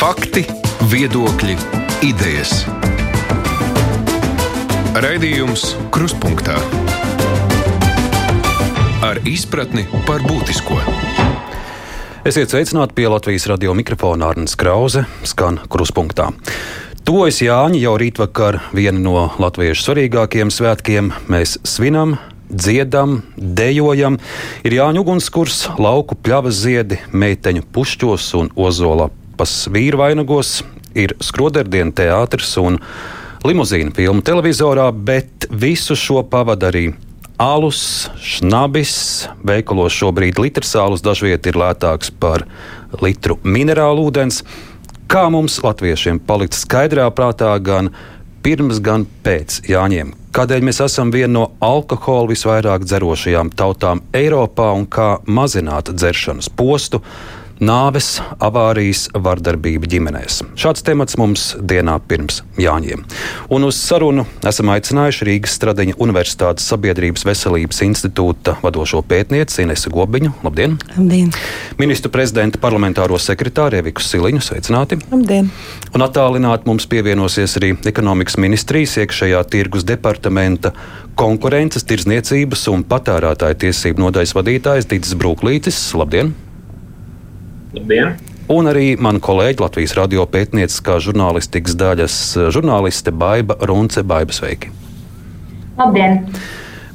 Fakti, viedokļi, idejas. Raidījums Krustpunktā ar izpratni par būtisko. Esiet sveicināti pie Latvijas radio mikrofona Arnēs Krause, skan Kruspunktā. Tuvojas Jāņa jau rītvakar viena no latviešu svarīgākajiem svētkiem. Mēs svinam dziedam, dejojam. Ir Jāņu ugunskurs, lauku pļavas ziedi, meiteņu pušķos un ozolapas vīru vainagos, ir skroderdienu teātris un limuzīna filmu televizorā, bet visu šo pavada arī alus, šnabis. Veikalos šobrīd litrs alus dažviet ir lētāks par litru minerālu ūdens. Kā mums, latviešiem, palikt skaidrā prātā gan pirms, gan pēc Jāņiem, kādēļ mēs esam viena no alkohola visvairāk dzerošajām tautām Eiropā un kā mazināt dzeršanas postu, nāves, avārijas, vardarbība ģimenēs. Šāds temats mums dienā pirms Jāņiem. Un uz sarunu esam aicinājuši Rīgas Stradiņa Universitātes Sabiedrības veselības institūta vadošo pētnieci Inesu Gobiņu. Labdien! Labdien! Ministru prezidenta parlamentāro sekretāru Eviku Siliņu. Sveicināti! Labdien! Un attālināti mums pievienosies arī ekonomikas ministrijas iekšējā tirgus departamenta konkurences, tirzniecības un patērētāju tiesību nodaļas vadītājs Dītis Brūklītis. Labdien! Labdien! Un arī mana kolēģa Latvijas radio pētnieciskā žurnālistikas daļas eh, žurnāliste Baiva Runce. Baiba, sveiki! Labdien!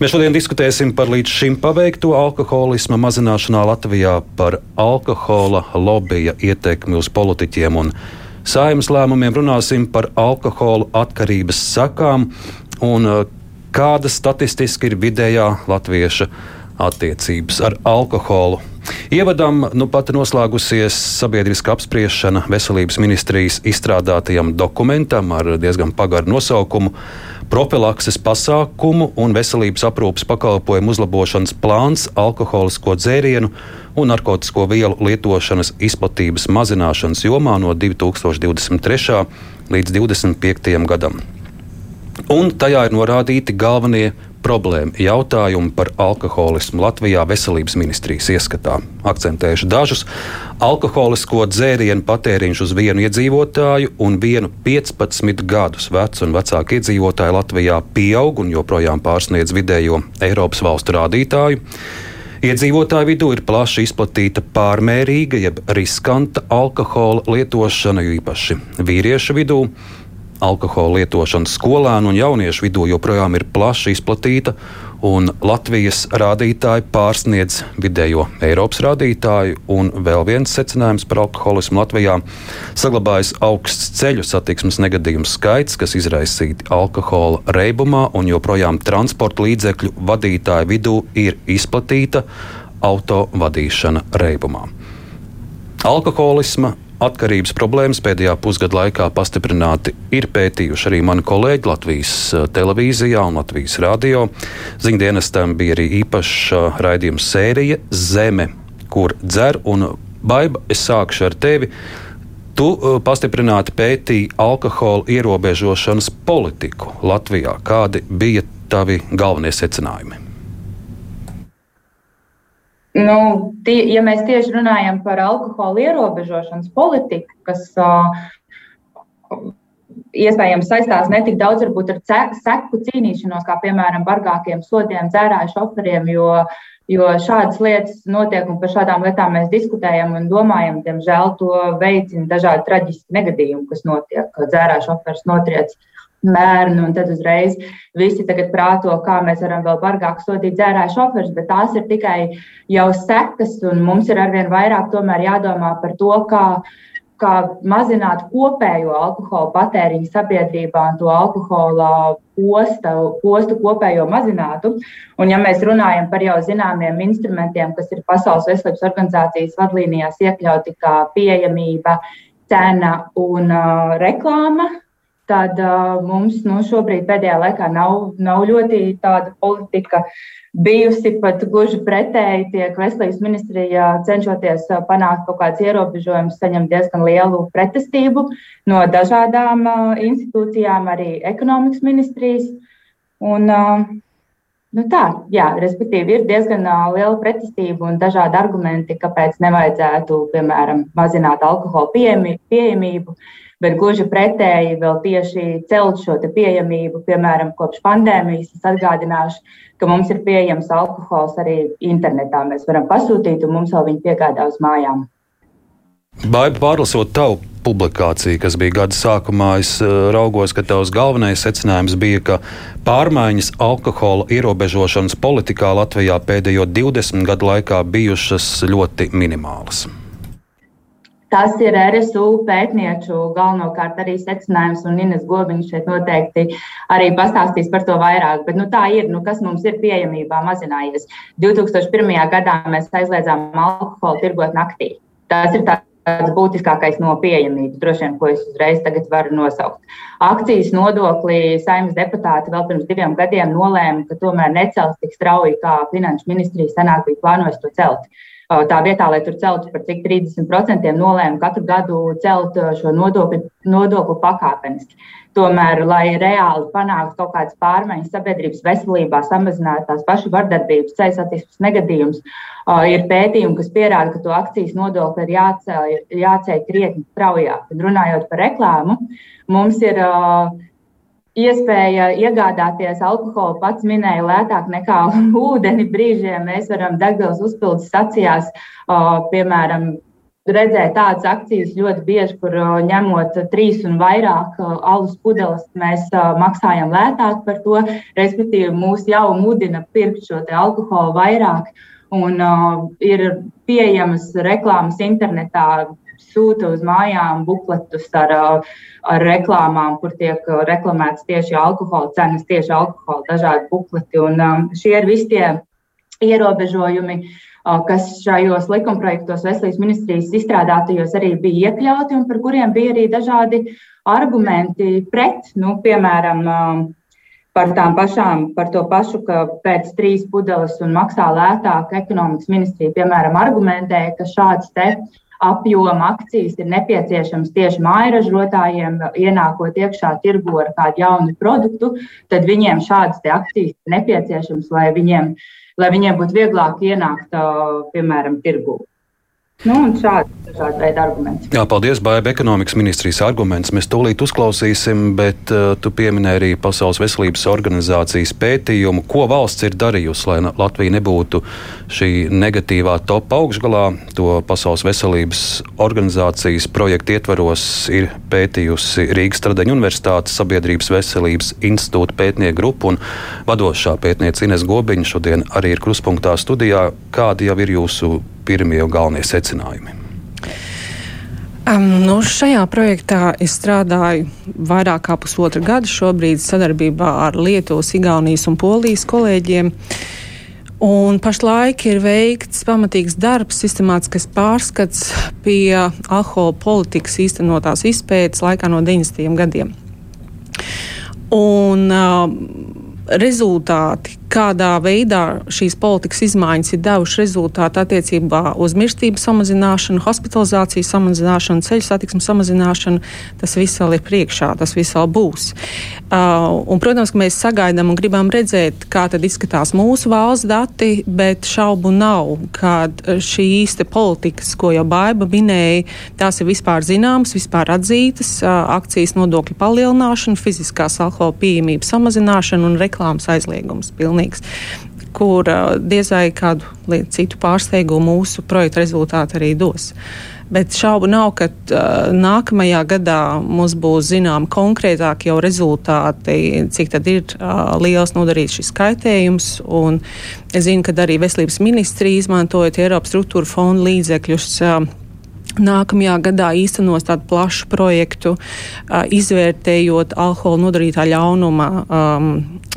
Mēs šodien diskutēsim par līdz šim paveikto alkoholisma mazināšanā Latvijā, par alkohola lobija ietekmi uz politiķiem un saimnes lēmumiem, runāsim par alkohola atkarības sakām un eh, kāda statistiski ir vidējā latvieša attiecības ar alkoholu. Ievadam nu pat noslēgusies sabiedriska apspriešana veselības ministrijas izstrādātajam dokumentam ar diezgan pagaru nosaukumu profilakses pasākumu un veselības aprūpas pakalpojumu uzlabošanas plāns alkoholisko dzērienu un narkotiku vielu lietošanas izplatības mazināšanas jomā no 2023. līdz 2025. gadam. Un tajā ir norādīti galvenie problēma jautājumi par alkoholismu Latvijā veselības ministrijas ieskatā. Akcentējuši dažus. Alkoholisko dzērienu patēriņš uz vienu iedzīvotāju un vienu 15 gadus vecu un vecāku iedzīvotāju Latvijā pieaug un joprojām pārsniedz vidējo Eiropas valstu rādītāju. Iedzīvotāju vidū ir plaši izplatīta pārmērīga, jeb riskanta alkohola lietošana, jo īpaši vīriešu vidū alkohola lietošana skolēnu un jauniešu vidū joprojām ir plaši izplatīta, un Latvijas rādītāji pārsniedz vidējo Eiropas rādītāju. Vēl viens secinājums par alkoholismu Latvijā - saglabājas augsts ceļu satiksmes negadījumu skaits, kas izraisīti alkohola reibumā, un joprojām transporta līdzekļu vadītāju vidū ir izplatīta auto vadīšana reibumā. Alkoholisma atkarības problēmas pēdējā pusgada laikā pastiprināti ir pētījuši arī mani kolēģi Latvijas eh, televīzijā un Latvijas radio. Ziņdienestam bija arī īpaša raidījuma sērija Zeme, kur dzer un baiba. Es sākšu ar tevi. Tu uh, pastiprināti pētīji alkohola ierobežošanas politiku Latvijā. Kādi bija tavi galvenie secinājumi? Nu, tie, ja mēs tieši runājam par alkohola ierobežošanas politiku, kas uh, iespējams saistās ne tik daudz varbūt, ar seku cīnīšanos, kā piemēram bargākiem sodiem, dzērāju šoferiem, jo, jo šādas lietas notiek un par šādām lietām mēs diskutējam un domājam. Diemžēl to veicina dažādi traģiski negadījumi, kas notiek, dzērāju šoferis notriec bērnu, un tad uzreiz visi tagad prāto, kā mēs varam vēl bargāk sodīt dzērāju šoferus, bet tās ir tikai jau sekas, un mums ir arvien vairāk tomēr jādomā par to, kā, kā mazināt kopējo alkohola patēriņu sabiedrībā un to alkohola posta, postu kopējo mazinātu. Un, ja mēs runājam par jau zināmiem instrumentiem, kas ir Pasaules veselības organizācijas vadlīnijās iekļauti kā pieejamība, cena un uh, reklāma, tad uh, mums nu, šobrīd pēdējā laikā nav, nav ļoti tāda politika bijusi. Pat gluži pretēji tiek veselības ministrijā cenšoties panākt kaut kādus ierobežojumus, saņemt diezgan lielu pretestību no dažādām uh, institūcijām, arī ekonomikas ministrijas. Un, uh, Nu tā, jā, respektīvi, ir diezgan uh, liela pretestība un dažādi argumenti, kāpēc nevajadzētu, piemēram, mazināt alkohola pieejamību, bet gluži pretēji vēl tieši celt šo pieejamību, piemēram, kopš pandēmijas. Es atgādināšu, ka mums ir pieejams alkohols arī internetā. Mēs varam pasūtīt, un mums vēl viņi piegādā uz mājām. Baiba pārlasot tavu publikāciju, kas bija gada sākumā, es eh, raugos, ka tavs galvenais secinājums bija, ka pārmaiņas alkohola ierobežošanas politikā Latvijā pēdējo 20 gadu laikā bijušas ļoti minimālas. Tas ir RSU pētnieču galvenokārt arī secinājums, un Ines Gobiņš šeit noteikti arī pastāstīs par to vairāk. Bet nu, tā ir, nu, kas mums ir pieejamībā mazinājies. 2001. gadā mēs aizliedzām alkoholu tirgot naktī. Tas ir tā tāds būtiskākais no pieejamības, droši vien, ko es uzreiz varu nosaukt. Akcijas nodoklī saimnes deputāti vēl pirms diviem gadiem nolēma, ka tomēr necels tik strauji, kā finanšu ministrija senāk bija plānojis to celt. Tā vietā, lai tur celtu par cik 30%, nolēma katru gadu celt šo nodokli, nodokli pakāpeniski. Tomēr, lai reāli panāktu kaut kādas pārmaiņas sabiedrības veselībā, samazinātu tās pašu vardarbības, ceļu satiksmes negadījumus, ir pētījumi, kas pierāda, ka to akcijas nodokli ir jāceļ, jāceļ krietni straujāk. Tad runājot par reklāmu, mums ir iespēja iegādāties alkoholu, pats minēja, lētāk nekā ūdeni. Brīžiem mēs varam degvielas uzpildes stacijās, piemēram, redzēju tādas akcijas ļoti bieži, kur ņemot trīs un vairāk alus pudeles, mēs maksājam lētāk par to. Respektīvi, mūs jau mudina pirkt šo alkoholu vairāk. Un uh, ir pieejamas reklāmas internetā, sūta uz mājām bukletus ar, ar reklāmām, kur tiek reklamēts tieši alkohola cenas, tieši alkohola dažādi bukleti. Un, um, šie ir visi tie ierobežojumi, kas šajos likumprojektos veselības ministrijas izstrādātajos arī bija iekļauti un par kuriem bija arī dažādi argumenti pret, nu, piemēram, par tām pašām, par to pašu, ka pēc trīs pudeles un maksā lētāk ekonomikas ministrija, piemēram, argumentēja, ka šāds te apjoma akcijas ir nepieciešams tieši mājražotājiem, ienākot iekšā tirgu ar kādu jaunu produktu, tad viņiem šādas akcijas ir nepieciešams, lai viņiem lai viņiem būtu vieglāk ienākt, piemēram, tirgū. Nu, šādi dažādi veidi argumenti. Jā, paldies, Baiba. Ekonomikas ministrijas arguments mēs tūlīt uzklausīsim, bet uh, tu pieminēji arī Pasaules veselības organizācijas pētījumu, ko valsts ir darījusi, lai Latvija nebūtu šī negatīvā topa augšgalā. To Pasaules veselības organizācijas projekta ietvaros ir pētījusi Rīgas Tradeņu Universitātes Sabiedrības veselības institūta pētnieku grupa un vadošā pētniece Ines Gobiņa šodien arī ir kruspunktā studijā. Kādi jau ir jūsu pirmie un galvenie secinājumi? Um, nu, šajā projektā es strādāju vairāk kā pusotru gadu, šobrīd sadarbībā ar Lietuvas, Igaunijas un Polijas kolēģiem. Un pašlaik ir veikts pamatīgs darbs, sistemātisks pārskats pie alkohola politikas īstenotās izpētes laikā no 90. gadiem. Un, uh, rezultāti, kādā veidā šīs politikas izmaiņas ir devušas rezultātu attiecībā uz mirstību samazināšanu, hospitalizāciju samazināšanu, ceļu satiksmu samazināšanu, tas viss vēl ir priekšā, tas viss vēl būs. Uh, un, protams, ka mēs sagaidām un gribam redzēt, kā tad izskatās mūsu valsts dati, bet šaubu nav, ka šīs politikas, ko jau Baiba minēja, tās ir vispār zināmas, vispār atzītas, uh, akcijas nodokļu palielināšana, fiziskās alkohola pieejamības samazināšana un reklāmas aizliegums pilnīgs kur diez vai kādu citu pārsteigumu mūsu projekta rezultāti arī dos. Bet šaubu nav, ka uh, nākamajā gadā mums būs zināmi konkrētāki jau rezultāti, cik tad ir uh, liels nodarīts šis kaitējums. Un es zinu, ka arī veselības ministrija izmantojot Eiropas struktūra fonda līdzekļus. Uh, Nākamajā gadā īstenos tādu plašu projektu, uh, izvērtējot alkohola nodarītā ļaunuma um, uh,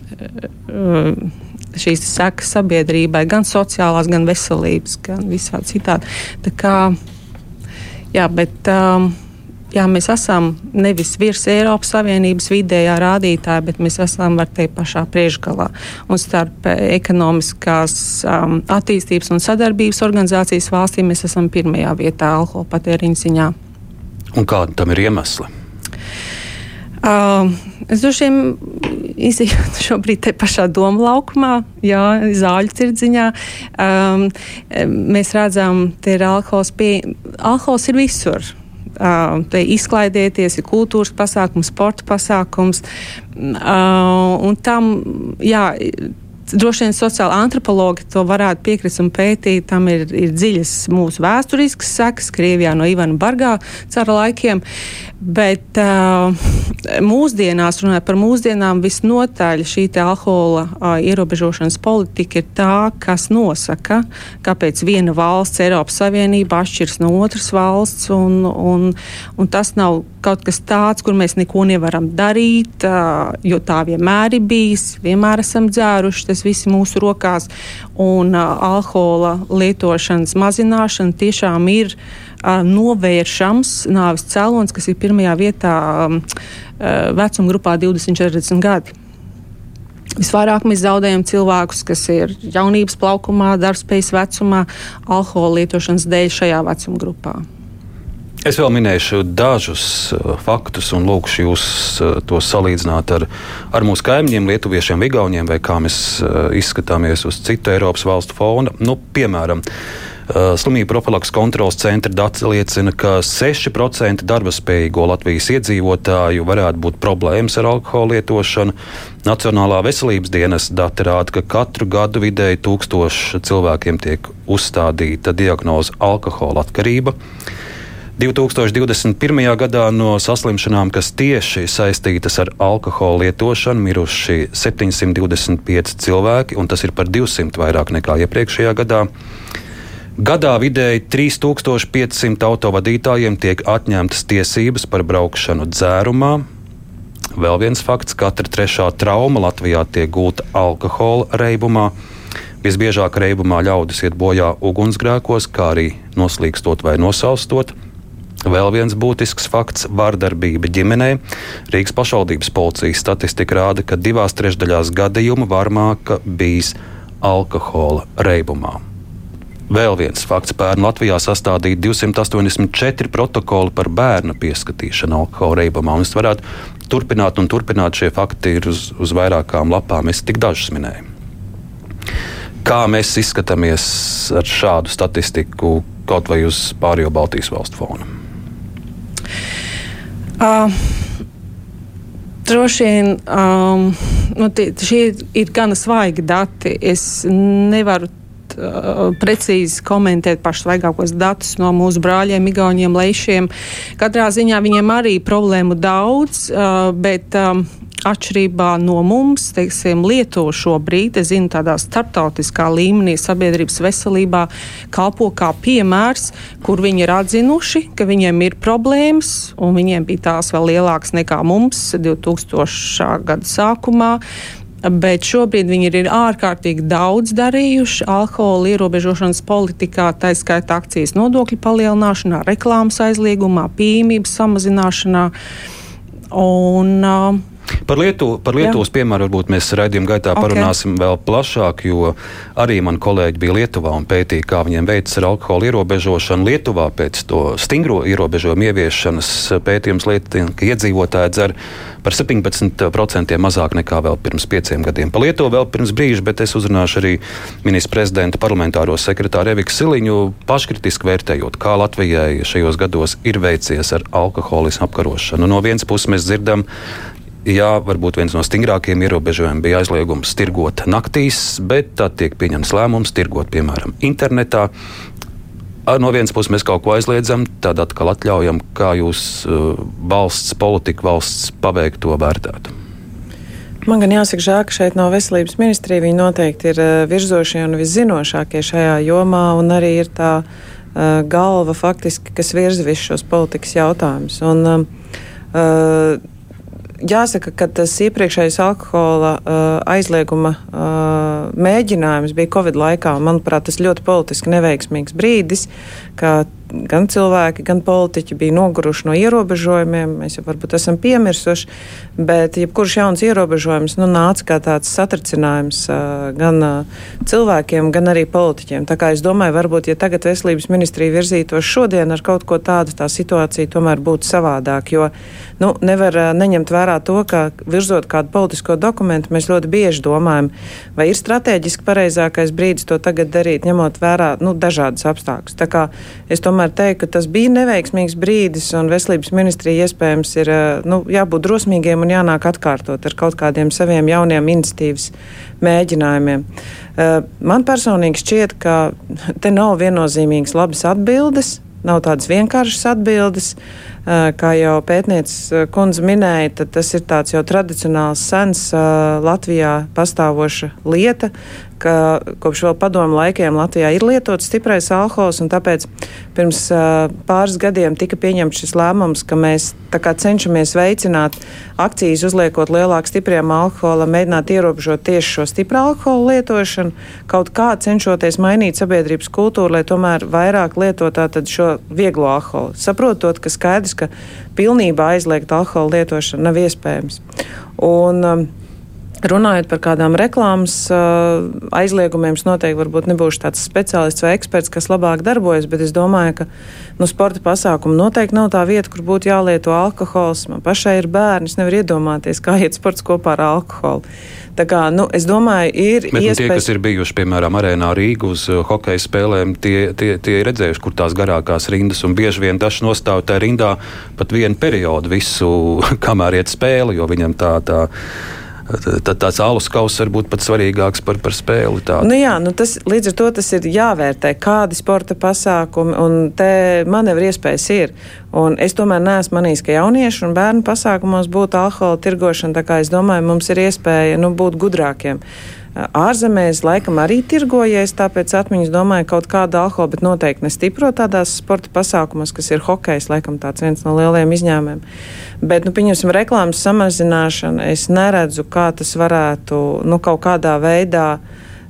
šīs sekas sabiedrībai, gan sociālās, gan veselības, gan visādi citādi. Tā kā, jā, bet, um, jā, mēs esam nevis virs Eiropas Savienības vidējā rādītāja, bet mēs esam, var teikt, pašā priekšgalā. Un starp ekonomiskās um, attīstības un sadarbības organizācijas valstīm mēs esam pirmajā vietā alkohola patēriņa ziņā. Un kādi tam ir iemesli? Uh, es droši vien izjūt šobrīd te pašā doma laukumā, jā, zāļu tirdziņā. Um, mēs redzam, ka alkohols, pie, alkohols ir visur. Uh, te izklaidēties, ir kultūras pasākums, sporta pasākums. Uh, un tam, jā, droši vien sociāli antropologi to varētu piekrist un pētīt. Tam ir, ir dziļas mūsu vēsturiskas sekas, Krievijā no Ivana Bargā cara laikiem. Bet uh, mūsdienās, runājot par mūsdienām, visnotaļ šī alkohola uh, ierobežošanas politika ir tā, kas nosaka, kāpēc viena valsts Eiropas Savienība atšķiras no otras valsts. Un, un, un tas nav kaut kas tāds, kur mēs neko nevaram darīt, uh, jo tā vienmēr ir bijis, vienmēr esam dzēruši tas viss mūsu rokās. Un uh, alkohola lietošanas mazināšana tiešām ir uh, novēršams nāves cēlonis, kas ir pirmajā vietā um, uh, vecuma grupā 20-40 gadi. Visvairāk mēs zaudējam cilvēkus, kas ir jaunības plaukumā, darbspējas vecumā, alkohola lietošanas dēļ šajā vecuma grupā. Es vēl minēšu dažus uh, faktus un lūkšu jūs uh, tos salīdzināt ar, ar mūsu kaimiņiem, Lietuviešiem, Igauniem, vai kā mēs uh, izskatāmies uz citu Eiropas valstu fona. Nu, piemēram, Slimību profilaks kontrolas centra dati liecina, ka 6% darba spējīgo Latvijas iedzīvotāju varētu būt problēmas ar alkohola lietošanu. Nacionālā veselības dienas dati rāda, ka katru gadu vidēji tūkstoši cilvēkiem tiek uzstādīta diagnoze alkohola atkarība. 2021. gadā no saslimšanām, kas tieši saistītas ar alkohola lietošanu, miruši 725 cilvēki, un tas ir par 200 vairāk nekā iepriekšējā gadā. Gadā vidēji 3500 autovadītājiem tiek atņemtas tiesības par braukšanu dzērumā. Vēl viens fakts - katra trešā trauma Latvijā tiek gūta alkohola reibumā. Visbiežāk reibumā ļaudis iet bojā ugunsgrēkos, kā arī noslīkstot vai nosaustot. Vēl viens būtisks fakts - vārdarbība ģimenē. Rīgas pašvaldības policijas statistika rāda, ka divās trešdaļās gadījumu varmāka bijis alkohola reibumā. Vēl viens fakts - pērn Latvijā sastādīja 284 protokoli par bērnu pieskatīšanu alkohola reibumā. Un es varētu turpināt un turpināt, šie fakti ir uz, uz vairākām lapām. Es tik dažus minēju. Kā mēs izskatāmies ar šādu statistiku kaut vai uz pārējo Baltijas valstu fonu? Uh, Droši vien um, nu, tie, šie ir gana svaigi dati. Es nevaru uh, precīzi komentēt pašus svaigākos datus no mūsu brāļiem, Igauniem, Leišiem. Katrā ziņā viņiem arī problēmu daudz, uh, bet um, atšķirībā no mums, teiksim, Lietuva šobrīd, es zinu, tādā starptautiskā līmenī sabiedrības veselībā kalpo kā piemērs, kur viņi ir atzinuši, ka viņiem ir problēmas, un viņiem bija tās vēl lielākas nekā mums 2000. gada sākumā. Bet šobrīd viņi ir ārkārtīgi daudz darījuši alkohola ierobežošanas politikā, tā skaitā akcijas nodokļu palielināšanā, reklāmas aizliegumā, pieejamības samazināšanā. Un, uh, Par, Lietu, par Lietuvas piemēru varbūt mēs raidījuma gaitā okay. parunāsim vēl plašāk, jo arī mani kolēģi bija Lietuvā un pētīja, kā viņiem veicas ar alkohola ierobežošanu. Lietuvā pēc to stingro ierobežojumu ieviešanas pētījums liecina, ka iedzīvotāji dzer par 17% mazāk nekā vēl pirms pieciem gadiem. Pa Lietuvu vēl pirms brīža, bet es uzrunāšu arī ministra prezidenta parlamentāro sekretāru Eviku Siliņu, paškritiski vērtējot, kā Latvijai šajos gados ir veicies ar alkoholismu apkarošanu. No vienas puses mēs dzirdam, Jā, varbūt viens no stingrākajiem ierobežojumiem bija aizliegums tirgot naktīs, bet tad tiek pieņemts lēmums tirgot, piemēram, internetā. No vienas puses mēs kaut ko aizliedzam, tad atkal atļaujam, kā jūs valsts politika, valsts paveikto vērtētu. Man gan jāsaka, žēl, ka šeit no veselības ministrija viņi noteikti ir virzošie un viszinošākie šajā jomā, un arī ir tā uh, galva faktiski, kas virza visus šos politikas jautājumus. Un, uh, jāsaka, ka tas iepriekšējais alkohola uh, aizlieguma uh, mēģinājums bija Covid laikā. Manuprāt, tas ļoti politiski neveiksmīgs brīdis, ka gan cilvēki, gan politiķi bija noguruši no ierobežojumiem. Mēs jau varbūt esam piemirsuši, bet jebkurš jauns ierobežojums nu, nāca kā tāds satricinājums gan cilvēkiem, gan arī politiķiem. Tā kā es domāju, varbūt, ja tagad veselības ministrija virzītos šodien ar kaut ko tādu, tā situācija tomēr būtu savādāk. Jo nu, nevar neņemt vērā to, ka virzot kādu politisko dokumentu, mēs ļoti bieži domājam, vai ir strateģiski pareizākais brīdis to tagad darīt, ņemot vērā nu, dažādas apstākļus. Es tomēr teiktu, ka tas bija neveiksmīgs brīdis, un veselības ministrija iespējams ir nu, jābūt drosmīgiem un jānāk atkārtot ar kaut kādiem saviem jauniem iniciatīvas mēģinājumiem. Man personīgi šķiet, ka te nav viennozīmīgas labas atbildes, nav tādas vienkāršas atbildes. Kā jau pētniece kundze minēja, tas ir tāds jau tradicionāls, sens Latvijā pastāvoša lieta, ka kopš vēl padomu laikiem Latvijā ir lietots stiprais alkohols, un tāpēc pirms uh, pāris gadiem tika pieņemts šis lēmums, ka mēs cenšamies veicināt akcijas, uzliekot lielāku stipriem alkoholam, mēģināt ierobežot tieši šo stipru alkoholu lietošanu, kaut kā cenšoties mainīt sabiedrības kultūru, lai tomēr vairāk lietotu šo vieglo alkoholu. Saprotot, ka skaidrs, ka pilnībā aizliegt alkoholu lietošanu nav iespējams. Un, um, Runājot par kādām reklāmas uh, aizliegumiem, es noteikti nebūšu tāds speciālists vai eksperts, kas labāk darbojas, bet es domāju, ka nu, sporta pasākumi noteikti nav tā vieta, kur būtu jālieto alkohols. Man pašai ir bērni, es nevaru iedomāties, kā iet sports kopā ar alkoholu. Tā kā, nu, es domāju, ir Bet, iespējas... nu, tie, kas ir bijuši, piemēram, arēnā Rīgā uz uh, hokeja spēlēm, tie, tie, tie ir redzējuši, kur tās garākās rindas, un bieži vien dažs nostāv tajā rindā pat vienu periodu visu, kamēr iet spēle, jo viņam tā, tā tad tāds alus kauss var būt pat svarīgāks par, par spēli. Tādu. Nu jā, nu tas, līdz ar to tas ir jāvērtē, kādi sporta pasākumi un te manevru iespējas ir. Un es tomēr neesmu manījis, ka jauniešu un bērnu pasākumos būtu alkohola tirgošana, tā kā es domāju, mums ir iespēja nu, būt gudrākiem. Ārzemēs laikam arī tirgojies, tāpēc atmiņas domāju kaut kādu alkoholu, bet noteikti ne stipro tādās sporta pasākumos, kas ir hokejs, laikam tāds viens no lielajiem izņēmumiem. Bet, nu, pieņemsim, reklāmas samazināšana, es neredzu, kā tas varētu, nu, kaut kādā veidā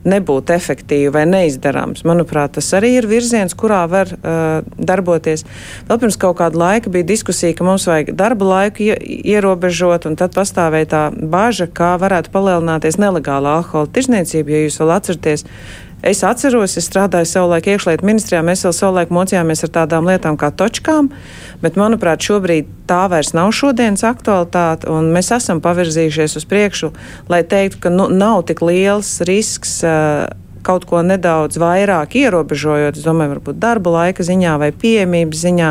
nebūtu efektīvi vai neizdarāms. Manuprāt, tas arī ir virziens, kurā var uh, darboties. Vēl pirms kaut kāda laika bija diskusija, ka mums vajag darba laiku ierobežot, un tad pastāvēja tā bažas, kā varētu palielināties nelegāla alkohola tirzniecība, ja jūs vēl atceraties. Es atceros, es strādāju savulaik iekšlietu ministrijā, mēs vēl savulaik mocījāmies ar tādām lietām kā točkām, bet, manuprāt, šobrīd tā vairs nav šodienas aktualitāte, un mēs esam pavirzījušies uz priekšu, lai teiktu, ka nu, nav tik liels risks. Uh, kaut ko nedaudz vairāk ierobežojot, es domāju, varbūt darba laika ziņā vai pieejamības ziņā,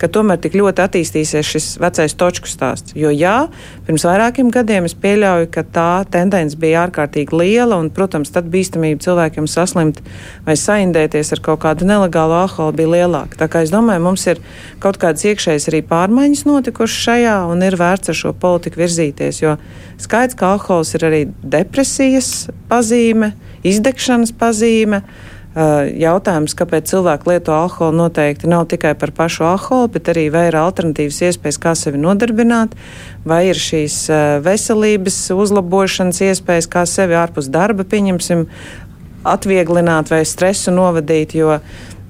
ka tomēr tik ļoti attīstīsies šis vecais točku stāsts. Jo jā, pirms vairākiem gadiem es pieļauju, ka tā tendence bija ārkārtīgi liela, un, protams, tad bīstamība cilvēkiem saslimt vai saindēties ar kaut kādu nelegālu alkoholu bija lielāka. Tā kā es domāju, mums ir kaut kādas iekšējas arī pārmaiņas notikušas šajā, un ir vērts ar šo politiku virzīties, jo skaidrs, ka alkohols ir arī depresijas pazīme izdegšanas pazīme. Uh, jautājums, kāpēc cilvēki lieto alkoholu, noteikti nav tikai par pašu alkoholu, bet arī vai ir alternatīvas iespējas, kā sevi nodarbināt, vai ir šīs uh, veselības uzlabošanas iespējas, kā sevi ārpus darba, pieņemsim, atvieglināt vai stresu novadīt. Jo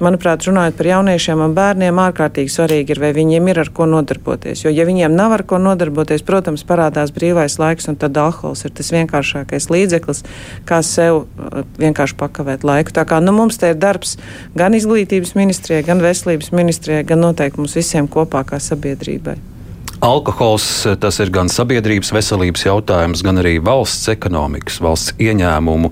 manuprāt, runājot par jauniešiem un bērniem, ārkārtīgi svarīgi ir, vai viņiem ir ar ko nodarboties. Jo, ja viņiem nav ar ko nodarboties, protams, parādās brīvais laiks, un tad alkohols ir tas vienkāršākais līdzeklis, kā sev uh, vienkārši pakavēt laiku. Tā kā nu, mums te ir darbs gan izglītības ministrijai, gan veselības ministrijai, gan noteikti mums visiem kopā kā sabiedrībai. Alkohols tas ir gan sabiedrības veselības jautājums, gan arī valsts ekonomikas, valsts ieņēmumu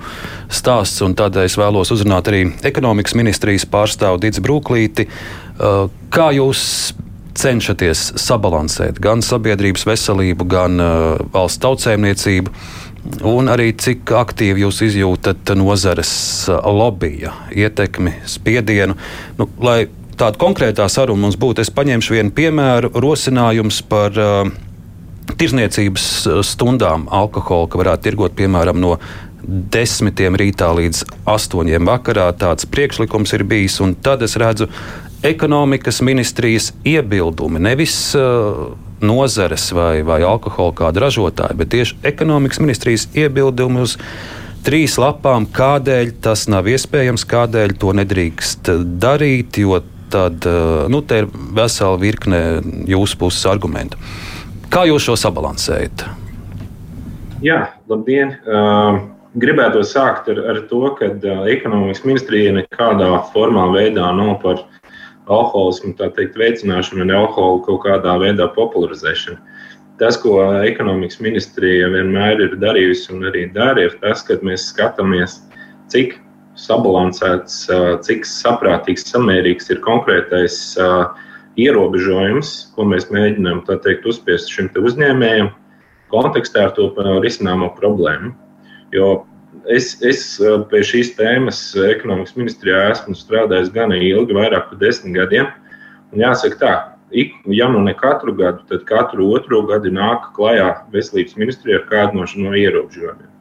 stāsts. Tādēļ es vēlos uzrunāt arī ekonomikas ministrijas pārstāvu Dits Brūklīti. Uh, kā jūs cenšaties sabalansēt gan sabiedrības veselību, gan uh, valsts tautsēmniecību? Un arī cik aktīvi jūs izjūtat nozares lobija ietekmi, spiedienu, nu, lai tāda konkrētā saruna mums būtu. Es paņemšu vienu piemēru, rosinājums par uh, tirzniecības uh, stundām alkoholu, ka varētu tirgot piemēram no desmitiem rītā līdz astoņiem vakarā. Tāds priekšlikums ir bijis, un tad es redzu ekonomikas ministrijas iebildumi. Nevis uh, nozares vai, vai alkohola kāda ražotāja, bet tieši ekonomikas ministrijas iebildumi uz trīs lapām, kādēļ tas nav iespējams, kādēļ to nedrīkst darīt, jo tad nu, te ir vesela virkne jūsu puses argumentu. Kā jūs šo sabalansējat? Jā, labdien! Uh, gribētu sākt ar, ar to, ka uh, ekonomikas ministrija nekādā formā veidā nav par alkoholismu teikt, veicināšanu un alkoholu kaut kādā veidā popularizēšanu. Tas, ko ekonomikas ministrija vienmēr ir darījusi un arī dara, ir tas, ka mēs skatāmies, cik sabalansēts, cik saprātīgs, samērīgs ir konkrētais ierobežojums, ko mēs mēģinām teikt, uzspiest šim uzņēmējam, kontekstā ar to risināmo problēmu. Jo es, es pie šīs tēmas ekonomikas ministrijā esmu strādājis gan ilgi, vairāk par desmit gadiem. Un jāsaka, tā, ik, ja nu ne katru gadu, tad katru otro gadu nāk klajā veselības ministrija ar kādu no šiem ierobežojumiem.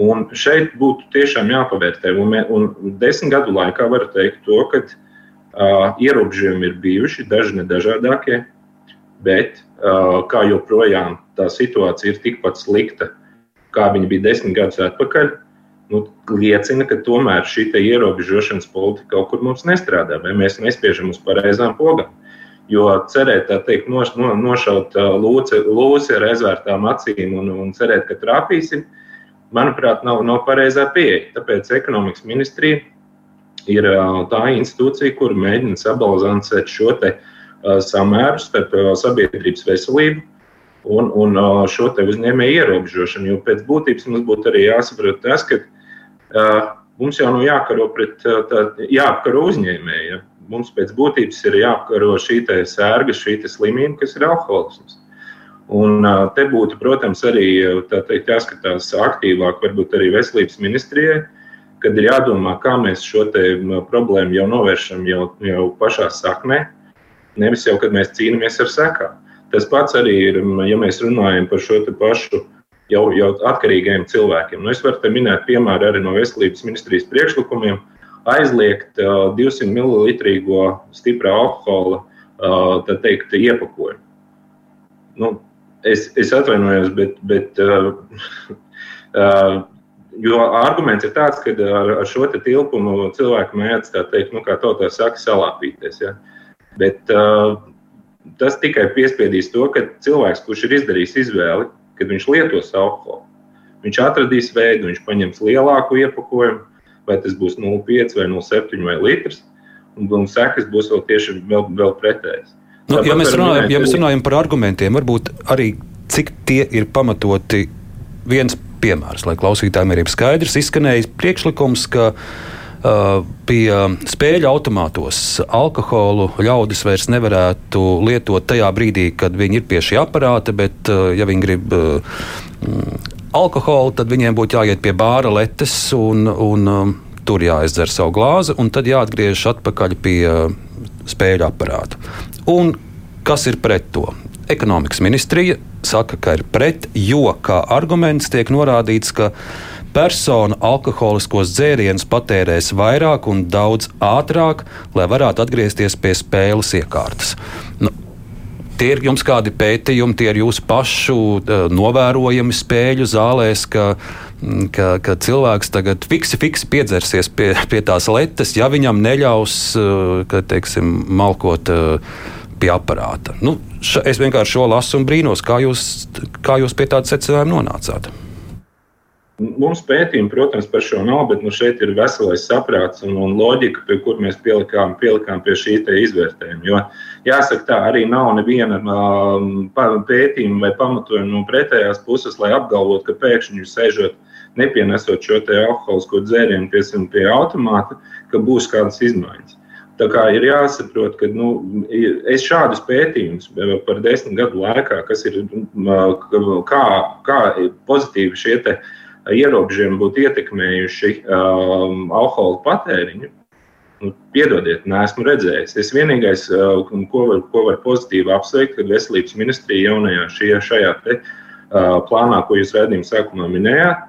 Un šeit būtu tiešām jāpavērtē. Un, un desmit gadu laikā var teikt, to, ka uh, ierobežojumi ir bijuši daži nedažādākie, bet uh, kā joprojām tā situācija ir tikpat slikta, kā viņa bija desmit gadus atpakaļ, nu, liecina, ka tomēr šī ierobežošanas politika kaut kur mums nestrādā, vai mēs nespiežam uz pareizām pogām. Jo cerēt, tā teikt, noš, no, nošaut lūci, lūci ar aizvērtām acīm un, un cerēt, ka trāpīsim, manuprāt, nav, nav pareizā pieeja. Tāpēc ekonomikas ministrija ir tā institūcija, kur mēģina sabalansēt šo te, samēru starp sabiedrības veselību un, un šo uzņēmēju ierobežošanu. Jo pēc būtības mums būtu arī jāsaprot tas, ka uh, mums jau nav jākaro pret, tā, jāapkaro uzņēmēju. Ja? mums pēc būtības ir jāapkaro šī sērga, šī slimība, kas ir alkoholisms. Un te būtu, protams, arī teikt, jāskatās aktīvāk, varbūt arī veselības ministrijai, kad ir jādomā, kā mēs šo problēmu jau novēršam jau, jau pašā saknē, nevis jau, kad mēs cīnāmies ar sekām. Tas pats arī ir, ja mēs runājam par šo pašu jau, jau atkarīgiem cilvēkiem. Nu, es varu minēt piemēru arī no veselības ministrijas priekšlikumiem, aizliegt uh, 200 ml stiprā alkohola uh, teikt, iepakojumu. Nu, es, es atvainojos, bet, bet uh, uh, jo arguments ir tāds, ka ar, ar šo tilpumu cilvēku mēdz tā teikt, nu, kā tautā saka, salāpīties. Ja? Bet uh, tas tikai piespiedīs to, ka cilvēks, kurš ir izdarījis izvēli, kad viņš lietos alkoholu, viņš atradīs veidu, viņš paņems lielāku iepakojumu, vai tas būs 0,5 vai 0,7 vai litrs. Un, un sekas būs vēl tieši vēl, vēl pretējas. Nu, ja, mēs runājam, ja mēs runājam par argumentiem, varbūt arī cik tie ir pamatoti, viens piemērs, lai klausītājiem ir skaidrs, izskanējis priekšlikums, ka pie spēļu automātos alkoholu ļaudis vairs nevarētu lietot tajā brīdī, kad viņi ir pie šī aparāta, bet, ja viņi grib uh, alkoholu, tad viņiem būtu jāiet pie bāra letes un, un tur jāizdzer savu glāzi, un tad jāatgriežas atpakaļ pie spēļu aparāta. Un kas ir pret to? Ekonomikas ministrija saka, ka ir pret, jo kā arguments tiek norādīts, ka persona alkoholiskos dzērienus patērēs vairāk un daudz ātrāk, lai varētu atgriezties pie spēles iekārtas. Nu, Tie ir jums kādi pētījumi, tie ir jūsu pašu uh, novērojami spēļu zālēs, ka, ka, ka cilvēks tagad fiksi, fiksi piedzersies pie, pie tās letes, ja viņam neļaus, uh, ka, teiksim, malkot uh, pie aparāta. Nu, ša, es vienkārši šo lasu un brīnos, kā jūs, kā jūs pie tāda secinājuma nonācāt. Mums pētījumi, protams, par šo nav, bet nu, šeit ir veselais saprāts un, un loģika, pie kur mēs pielikām, pielikām pie šī izvērtējuma. Jo, jāsaka, tā arī nav neviena um, pētījuma vai pamatojuma no pretējās puses, lai apgalvotu, ka pēkšņi sēžot, nepienesot šo alkoholisko dzērienu pie, pie automāta, ka būs kādas izmaiņas. Tā kā ir jāsaprot, ka nu, es šādus pētījumus par desmit gadu laikā, kas ir kā, kā pozitīvi šie ierobežojumi būtu ietekmējuši um, alkohola patēriņu, nu, piedodiet, neesmu redzējis. Es vienīgais, uh, ko var, ko var pozitīvi apsveikt, kad veselības ministrija jaunajā šajā, šajā te, uh, plānā, ko jūs redzējuma sākumā minējāt,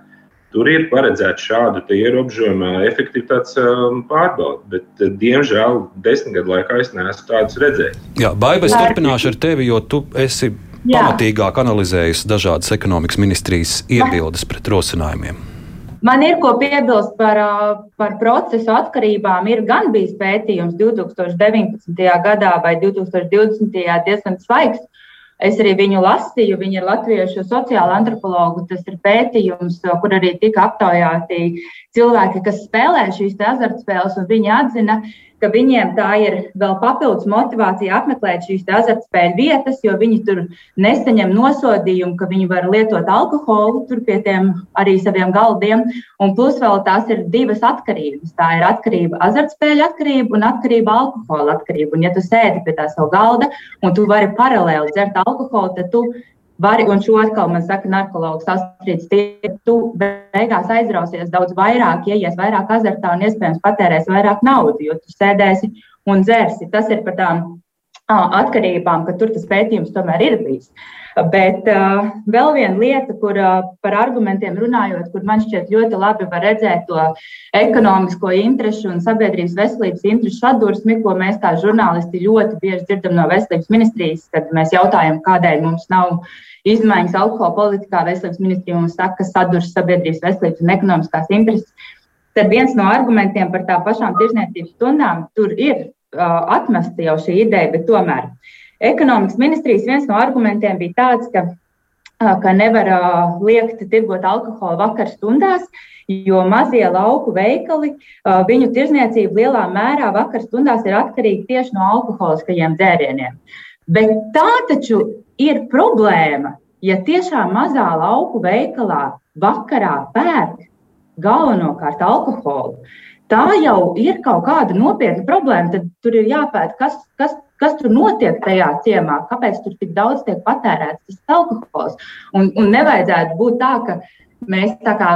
Tur ir paredzēta šāda ierobežojuma efektivitātes um, pārbaude, bet, uh, diemžēl, desmit gadu laikā es neesmu tādus redzējis. Jā, Baiba, es turpināšu ar tevi, jo tu esi Jā. pamatīgāk analizējis dažādas ekonomikas ministrijas iebildes pret rosinājumiem? Man ir ko piebilst par, par procesu atkarībām. Ir gan bijis pētījums 2019. gadā vai 2020. diezgan svaigs. Es arī viņu lasīju. Viņa ir latviešu sociāla antropologa. Tas ir pētījums, kur arī tika aptaujāti cilvēki, kas spēlē šīs azartspēles. Viņi atzina, ka viņiem tā ir vēl papildus motivācija apmeklēt šīs azartspēļu vietas, jo viņi tur nesaņem nosodījumu, ka viņi var lietot alkoholu tur pie tiem arī saviem galdiem. Un plus vēl tās ir divas atkarības. Tā ir atkarība, azartspēļu atkarība un atkarība alkohola atkarība. Un ja tu sēdi pie tā savu galda un tu vari paralēli dzert alkoholu, tad tu Vari, un šo atkal man saka, narkologs Astrīds, tu beigās aizrausies daudz vairāk, ieies vairāk azartā un iespējams patērēsi vairāk naudas, jo tu sēdēsi un dzersi. Tas ir par tām atkarībām, ka tur tas pētījums tomēr ir bijis. Bet uh, vēl viena lieta, kur uh, par argumentiem runājot, kur man šķiet ļoti labi var redzēt to ekonomisko interesu un sabiedrības veselības interesu sadursmi, ko mēs kā žurnālisti ļoti bieži dzirdam no veselības ministrijas, kad mēs jautājam, kādēļ mums nav izmaiņas alkohola politikā. Veselības ministrija mums saka, ka sadurs sabiedrības veselības un ekonomiskās intereses. Tad viens no argumentiem par tā pašām tirzniecības stundām tur ir atmesta jau šī ideja, bet tomēr ekonomikas ministrijas viens no argumentiem bija tāds, ka, ka nevar liekt tirgot alkoholu vakar stundās, jo mazie lauku veikali, viņu tirzniecība lielā mērā vakar stundās ir atkarīga tieši no alkoholiskajiem dzērieniem. Bet tā taču ir problēma, ja tiešām mazā lauku veikalā vakarā pērk galvenokārt alkoholu. Tā jau ir kaut kāda nopietna problēma. Tad tur ir jāpēta, kas, kas, kas tur notiek tajā ciemā, kāpēc tur tik daudz tiek patērēts tas alkohols. Un, un nevajadzētu būt tā, ka mēs tā kā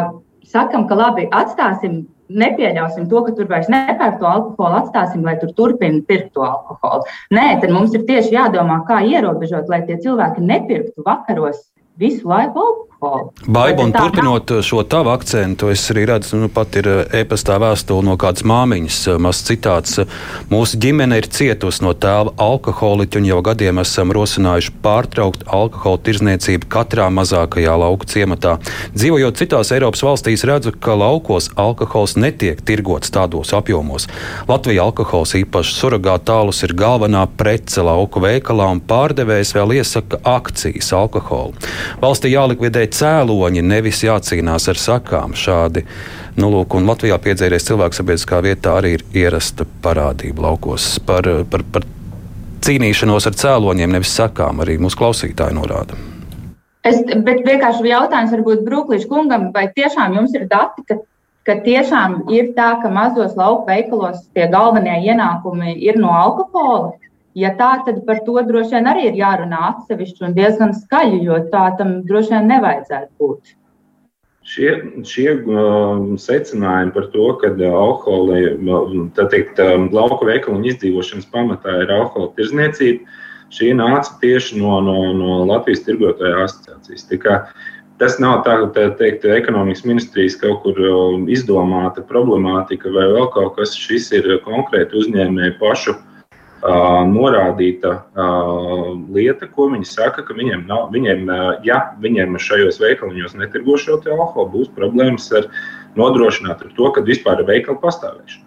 sakam, ka labi, atstāsim nepieļausim to, ka tur vairs nepērk to alkoholu, atstāsim, lai tur turpina pirkt to alkoholu. Nē, tad mums ir tieši jādomā, kā ierobežot, lai tie cilvēki nepirktu vakaros visu laiku. Baiba, un turpinot šo tavu akcentu, es arī redzu, nu, pat ir eh, e-pastā vēstule no kādas māmiņas, eh, mazs citāts. Mūsu ģimene ir cietusi no tēva alkoholiķa, un jau gadiem esam rosinājuši pārtraukt alkohola tirzniecību katrā mazākajā lauku ciematā. Dzīvojot citās Eiropas valstīs, redzu, ka laukos alkohols netiek tirgots tādos apjomos. Latvijā alkohols, īpaši surrogātālus, ir galvenā prece lauku veikalā, un pārdevējs vēl iesaka akcijas alkoholu. Valstī jālikvidē cēloņi, nevis jācīnās ar sakām. Šādi nu, lūk, Latvijā piedzēries cilvēks sabiedriskā vietā arī ir ierasta parādība laukos. Par, par, par cīnīšanos ar cēloņiem, nevis sakām, arī mūsu klausītāji norāda. Es, bet vienkārši jautājums varbūt Brūklīša kungam, vai tiešām jums ir dati, ka, ka tiešām ir tā, ka mazos lauku veikalos tie galvenie ienākumi ir no alkohola? Ja tā, tad par to droši vien arī ir jārunā atsevišķi un diezgan skaļi, jo tā tam droši vien nevajadzētu būt. Šie, šie uh, secinājumi par to, ka uh, alkohola, tā teikt, uh, lauku veikalu izdzīvošanas pamatā ir alkohola tirzniecība, šī nāca tieši no, no, no Latvijas tirgotāju asociācijas. Tas nav tā, ka teikt, ekonomikas ministrijas kaut kur uh, izdomāta problemātika vai vēl kaut kas. Šis ir konkrēti uzņēmēju pašu uh, norādīta lieta, ko viņi saka, ka viņiem, nav, viņiem ja viņiem šajos veikaliņos netirgo šo alkoholu, būs problēmas ar nodrošināt ar to, ka vispār ir veikala pastāvēšana.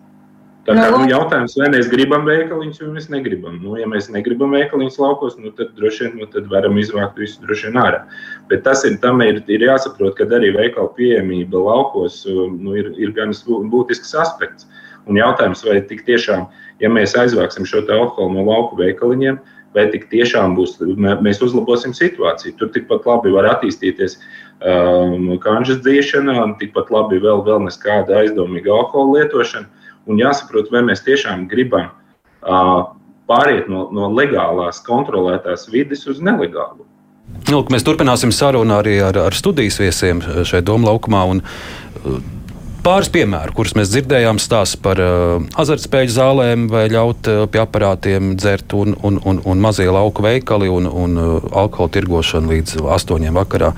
Tā kā nu, jautājums, vai mēs gribam veikaliņus, vai mēs negribam. Nu, ja mēs negribam veikaliņus laukos, nu, tad droši vien nu, tad varam izvākt visu droši vien ārā. Bet tas ir, ir, ir jāsaprot, ka arī veikalu pieejamība laukos nu, ir, ir gan būtisks aspekts. Un jautājums, vai tik tiešām ja mēs aizvāksim šo alkoholu no lauku veikaliņiem, vai tik tiešām būs, mēs uzlabosim situāciju. Tur tikpat labi var attīstīties um, kanģes dziešana, tikpat labi vēl, vēl neskāda aizdomīga alkohola lietošana. Un jāsaprot, vai mēs tiešām gribam uh, pāriet no, no legālās, kontrolētās vidas uz nelegālu. Nu, mēs turpināsim sarunu arī ar, ar studijas viesiem šeit Doma laukumā. Un, uh, Pāris piemēru, kurus mēs dzirdējām, stāsta par uh, azartspēļu zālēm, vai ļaut uh, pie aparātiem dzert, un, un, un, un mazie lauku veikali un, un uh, alkohola tirgošana līdz astoņiem vakarā.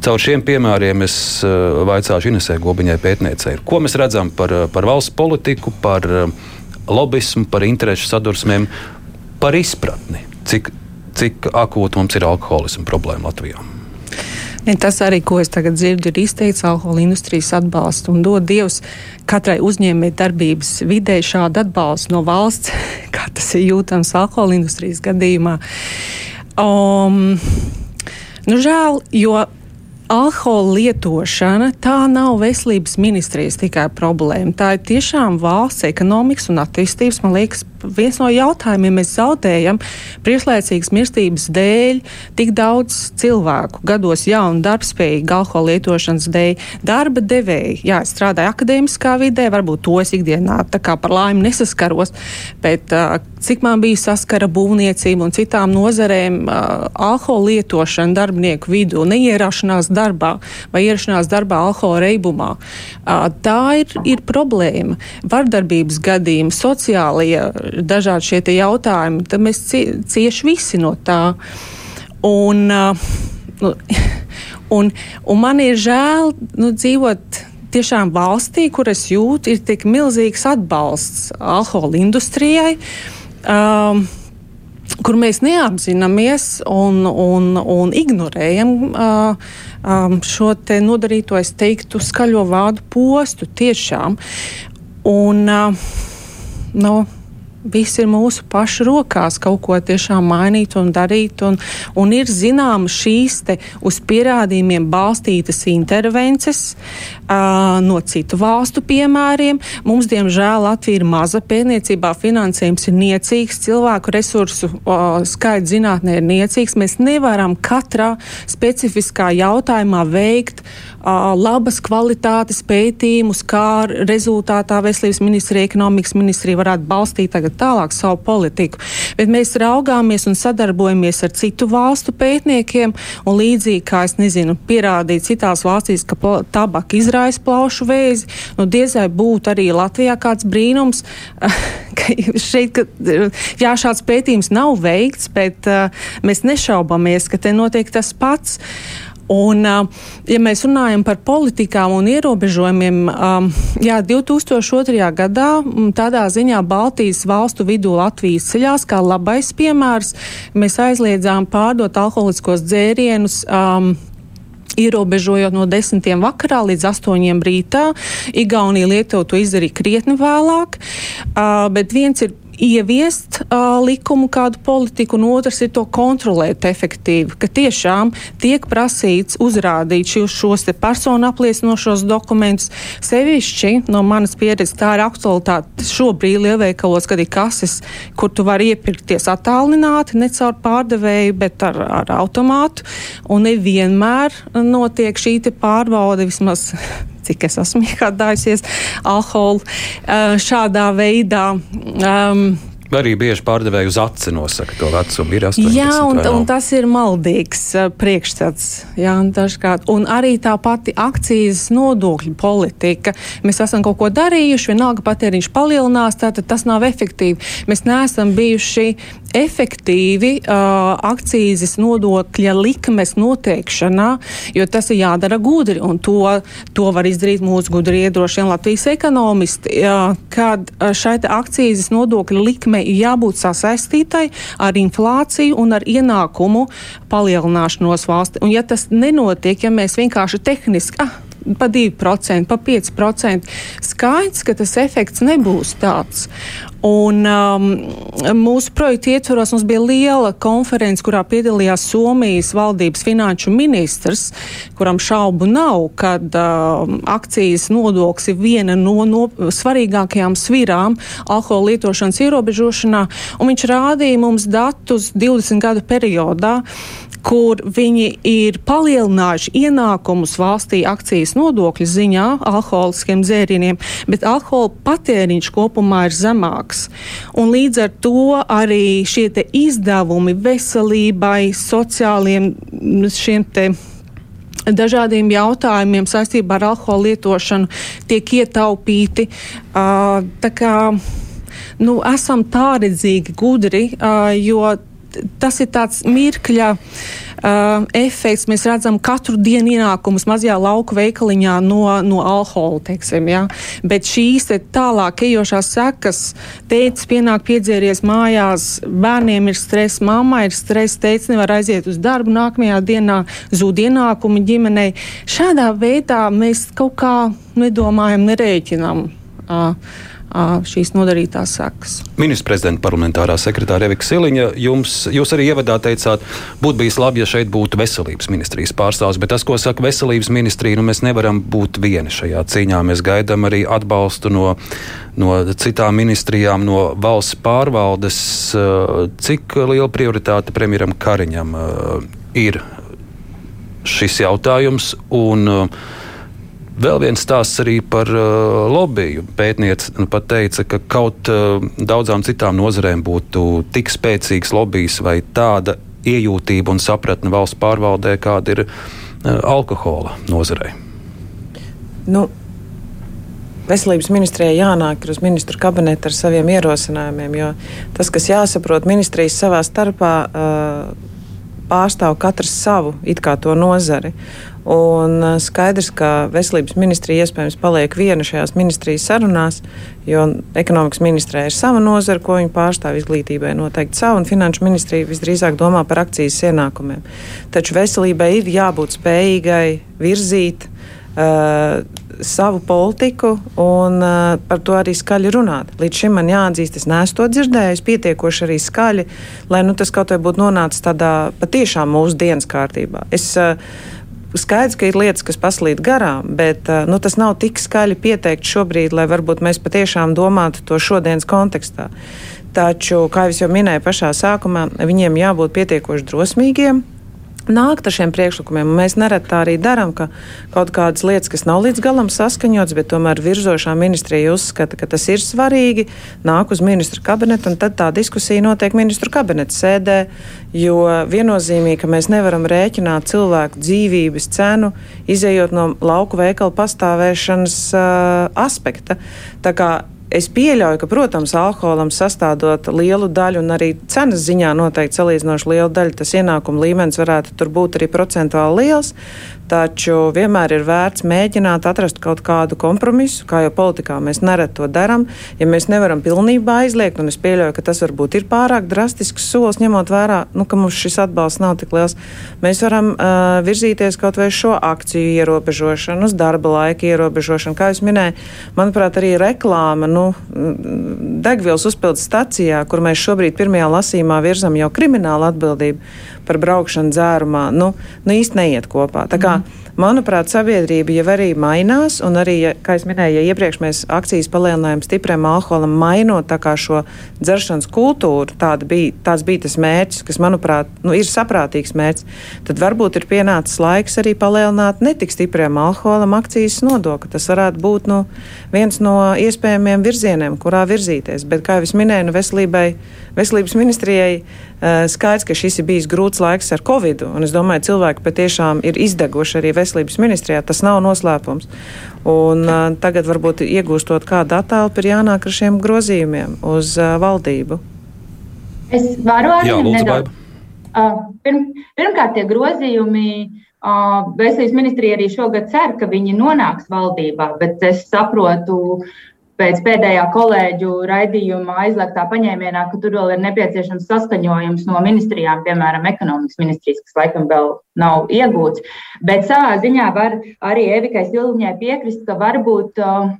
Caur šiem piemēriem es uh, vaicāšu Inesē Gobiņai pētniecei, ko mēs redzam par, par valsts politiku, par uh, lobismu, par interešu sadursmēm, par izpratni, cik, cik akūta mums ir alkoholisma problēma Latvijā. Tas arī, ko es tagad dzirdu, ir izteikts alkohola industrijas atbalsts un dod Dievs katrai uzņēmēji darbības vidē šādu atbalstu no valsts, kā tas ir jūtams alkohola industrijas gadījumā. Um, nu, žēl, jo alkohola lietošana tā nav veselības ministrijas tikai problēma. Tā ir tiešām valsts ekonomikas un attīstības, man liekas, viens no jautājumiem. Mēs zaudējam priekšlaicīgas mirstības dēļ tik daudz cilvēku, gados jaunu darbspējīgu alkohola lietošanas dēļ. Darba devēji, jā, es strādāju akadēmiskā vidē, varbūt to es ikdienā tā kā par laimi nesaskaros, bet uh, cik man bija saskara būvniecība un citām nozarēm, uh, alkohola lietošana darbinieku vidū, neierašanās darbā vai ierašanās darbā alkohola reibumā. Uh, tā ir, ir problēma. Vardarbības gadījumi, sociālie dažādi šie jautājumi, tad mēs cieši visi no tā. Un, uh, un, un man ir žēl nu, dzīvot tiešām valstī, kur es jūtu, ir tik milzīgs atbalsts alkohola industrijai. Um, kur mēs neapzināmies un, un, un ignorējam uh, um, šo nodarīto, es teiktu, skaļo vārdu postu tiešām. Un, uh, nu, viss ir mūsu pašu rokās kaut ko tiešām mainīt un darīt. Un, un ir zināmas šīs uz pierādījumiem balstītas intervences uh, no citu valstu piemēriem. Mums, diemžēl, Latvija ir maza pētniecībā, finansējums ir niecīgs, cilvēku resursu uh, skaits zinātnē ir niecīgs. Mēs nevaram katrā specifiskā jautājumā veikt labas kvalitātes pētījumus, kā rezultātā veselības ministrija, ekonomikas ministrija varētu balstīt tagad tālāk savu politiku. Bet mēs raugāmies un sadarbojamies ar citu valstu pētniekiem, un līdzīgi kā es nezinu, pierādīt citās valstīs, ka tabaka izraisa plaušu vēzi, nu diez vai būtu arī Latvijā kāds brīnums, ka šeit, ka, jā, šāds pētījums nav veikts, bet uh, mēs nešaubamies, ka te notiek tas pats. Un, ja mēs runājam par politikām un ierobežojumiem, jā, 2002. gadā tādā ziņā Baltijas valstu vidū Latvijas ceļās kā labais piemērs. Mēs aizliedzām pārdot alkoholiskos dzērienus. Um, ierobežojot no desmitiem vakarā līdz astoņiem rītā. Igaunija Lietuva to izdarīja krietni vēlāk, uh, bet viens ir ieviest uh, likumu, kādu politiku, un otrs ir to kontrolēt efektīvi. Ka tiešām tiek prasīts uzrādīt šos, šos personu apliecinošos dokumentus. Sevišķi no manas pieredzes tā ir aktualitāte šobrīd lielveikalos, kad ir kases, kur tu vari iepirkties attālināti, ne caur pārdevēju, bet ar, ar automātu. Un nevienmēr notiek šī pārbaude vismaz cik es esmu iegādājusies alkoholu uh, šādā veidā. Um, Arī bieži pārdevēji uz aci nosaka to vecumu. Ir 18. Jā, un, un tas ir maldīgs uh, priekšstats. Jā, un, dažkārt. un arī tā pati akcijas nodokļu politika. Mēs esam kaut ko darījuši, vienalga patēriņš palielinās, tātad tas nav efektīvi. Mēs neesam bijuši efektīvi uh, akcijas nodokļa likmes noteikšanā, jo tas ir jādara gudri, un to, to var izdarīt mūsu gudri iedrošiem Latvijas ekonomisti, uh, kad šai akcijas nodokļa likme ir jābūt sasaistītai ar inflāciju un ar ienākumu palielināšanos valsti. Un ja tas nenotiek, ja mēs vienkārši tehniski, ah, pa 2%, pa 5%. Skaidrs, ka tas efekts nebūs tāds. Un, um, mūsu projekta ietvaros mums bija liela konference, kurā piedalījās Somijas valdības finanšu ministrs, kuram šaubu nav, ka um, akcijas nodoklis ir viena no, no svarīgākajām svirām alkohola lietošanas ierobežošanā. Viņš rādīja mums datus 20 gadu periodā kur viņi ir palielinājuši ienākumus valstī akcijas nodokļu ziņā alkoholiskiem dzērieniem, bet alkohola patēriņš kopumā ir zemāks. Un līdz ar to arī šie izdevumi veselībai, sociāliem šiem te dažādiem jautājumiem saistībā ar alkohola lietošanu tiek ietaupīti. Uh, kā nu, esam tā redzīgi gudri, uh, jo tas ir tāds mirkļa uh, efekts. Mēs redzam katru dienu ienākumus mazajā lauku veikaliņā no, no alkohola, teiksim, ja? bet šīs tālāk ejošās sekas, tētis pienāk piedzēries mājās, bērniem ir stress, mammai ir stress, tētis nevar aiziet uz darbu nākamajā dienā, zūd ienākumi ģimenei. Šādā veidā mēs kaut kā nedomājam, nerēķinam. Uh, šīs nodarītās sekas. Ministra prezidenta parlamentārā sekretāra Evika Siliņa, jums, jūs arī ievadā teicāt, būtu bijis labi, ja šeit būtu veselības ministrijas pārstāvs, bet tas, ko saka veselības ministrija, nu mēs nevaram būt vieni šajā cīņā. Mēs gaidām arī atbalstu no, no citām ministrijām, no valsts pārvaldes. Cik liela prioritāte premjeram Kariņam ir šis jautājums? Un, uh, Vēl viens stāsts arī par uh, lobbyju. Pētniece nu, pat teica, ka kaut uh, daudzām citām nozarēm būtu tik spēcīgs lobbyis vai tāda iejūtība un sapratne valsts pārvaldē, kāda ir uh, alkohola nozarei. Nu. Veselības ministrijai jānāk uz ministru kabinetu ar saviem ierosinājumiem, jo tas, kas jāsaprot, ministrijas savā starpā uh, pārstāv katrs savu it kā to nozari. Un uh, skaidrs, ka veselības ministrija iespējams paliek viena šajās ministrijas sarunās, jo ekonomikas ministrē ir sava nozara, ko viņi pārstāv izglītībai noteikti savu, un finanšu ministrija visdrīzāk domā par akcijas ienākumiem. Taču veselībai ir jābūt spējīgai virzīt uh, savu politiku un uh, par to arī skaļi runāt. Līdz šim man jāatzīst, es neesmu to dzirdējis pietiekoši arī skaļi, lai nu, tas kaut vai būtu nonācis tādā patiešām mūsu dienas kārtībā. Es, uh, skaidrs, ka ir lietas, kas paslīd garām, bet uh, nu, tas nav tik skaļi pieteikt šobrīd, lai varbūt mēs patiešām domātu to šodienas kontekstā. Taču, kā jau minēju pašā sākumā, viņiem jābūt pietiekoši drosmīgiem, nākt ar šiem priekšlikumiem. Mēs nereti tā arī darām, ka kaut kādas lietas, kas nav līdz galam saskaņotas, bet tomēr virzošā ministrija uzskata, ka tas ir svarīgi, nāk uz ministru kabinetu, un tad tā diskusija notiek ministru kabineta sēdē, jo viennozīmīgi, ka mēs nevaram rēķināt cilvēku dzīvības cenu, izējot no lauku veikalu pastāvēšanas uh, aspekta. Tā kā Es pieļauju, ka, protams, alkoholam sastādot lielu daļu, un arī cenas ziņā noteikti salīdzinoši lielu daļu, tas ienākuma līmenis varētu tur būt arī procentuāli liels. Taču vienmēr ir vērts mēģināt atrast kaut kādu kompromisu, kā jau politikā mēs nereti to darām. Ja mēs nevaram pilnībā aizliegt, un es pieļauju, ka tas varbūt ir pārāk drastisks solis, ņemot vērā, nu, ka mums šis atbalsts nav tik liels, mēs varam uh, virzīties kaut vai šo akciju ierobežošanu, uz darba laika ierobežošanu. Kā jūs minējāt, manuprāt, arī reklāma nu, degvielas uzpildes stacijā, kur mēs šobrīd pirmajā lasīmā virzam jau kriminālu atbildību par braukšanu dzērumā, nu, nu īsti neiet kopā. Tā kā, mm. Manuprāt, sabiedrība jau arī mainās, un arī, kā jau minēju, ja iepriekš mēs akcijas palielinājām stipriem alkoholam, mainot šo dzeršanas kultūru, bija, tāds bija tas mērķis, kas, manuprāt, nu, ir saprātīgs mērķis, tad varbūt ir pienācis laiks arī palielināt netik stipriem alkoholam akcijas nodokli. Tas varētu būt nu, viens no iespējamiem virzieniem, kurā virzīties. Bet, kā jau minēju, nu, veselībai, veselības ministrijai Eh, skaidrs, ka šis ir bijis grūts laiks ar covid, un es domāju, cilvēki patiešām ir izdeguši arī veselības ministrijā. Tas nav noslēpums. Un, uh, tagad, varbūt iegūstot kādu attēlu, ir jānāk ar šiem grozījumiem uz uh, valdību. Es varu arī nedaudz. Uh, pirm, pirmkārt, tie grozījumi. Uh, veselības ministrija arī šogad cer, ka viņi nonāks valdībā, bet es saprotu pēc pēdējā kolēģu raidījuma aizliegtā paņēmienā, ka tur vēl ir nepieciešams saskaņojums no ministrijām, piemēram, ekonomikas ministrijas, kas laikam vēl nav iegūts. Bet savā ziņā var arī Evikai Silviņai piekrist, ka varbūt. Uh,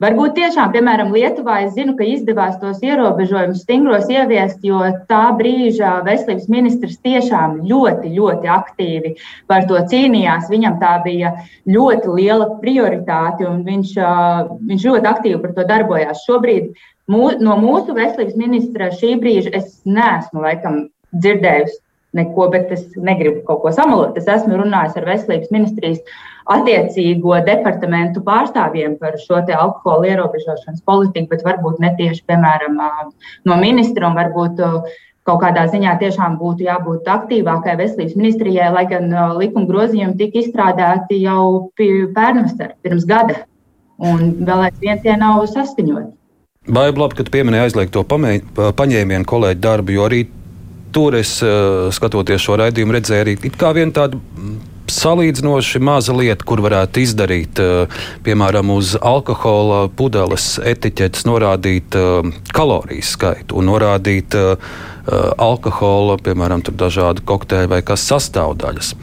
Varbūt tiešām, piemēram, Lietuvā es zinu, ka izdevās tos ierobežojumus stingros ieviest, jo tā brīža veselības ministrs tiešām ļoti, ļoti aktīvi par to cīnījās. Viņam tā bija ļoti liela prioritāte, un viņš, viņš ļoti aktīvi par to darbojās. Šobrīd mū, no mūsu veselības ministra šī brīža es neesmu laikam dzirdējusi neko, bet es negribu kaut ko samalot. Es esmu runājis ar veselības ministrijas attiecīgo departamentu pārstāvjiem par šo alkohola ierobežošanas politiku, bet varbūt ne tieši, piemēram, no ministra un varbūt kaut kādā ziņā tiešām būtu jābūt aktīvākai veselības ministrijai, lai gan likuma grozījumi tika izstrādāti jau pērnvasarā, pirms gada, un vēl aizvien tie nav saskaņoti. Vai labi, ka tu pieminēji aizliegto paņēmienu kolēģi darbu, jo arī tur es skatoties šo raidījumu redzēju arī vienu tādu salīdzinoši maza lieta, kur varētu izdarīt, eh, piemēram, uz alkohola pudeles etiķetes norādīt eh, kaloriju skaitu un norādīt eh, alkohola, piemēram, dažādu kokteļu vai kas sastāvdaļas.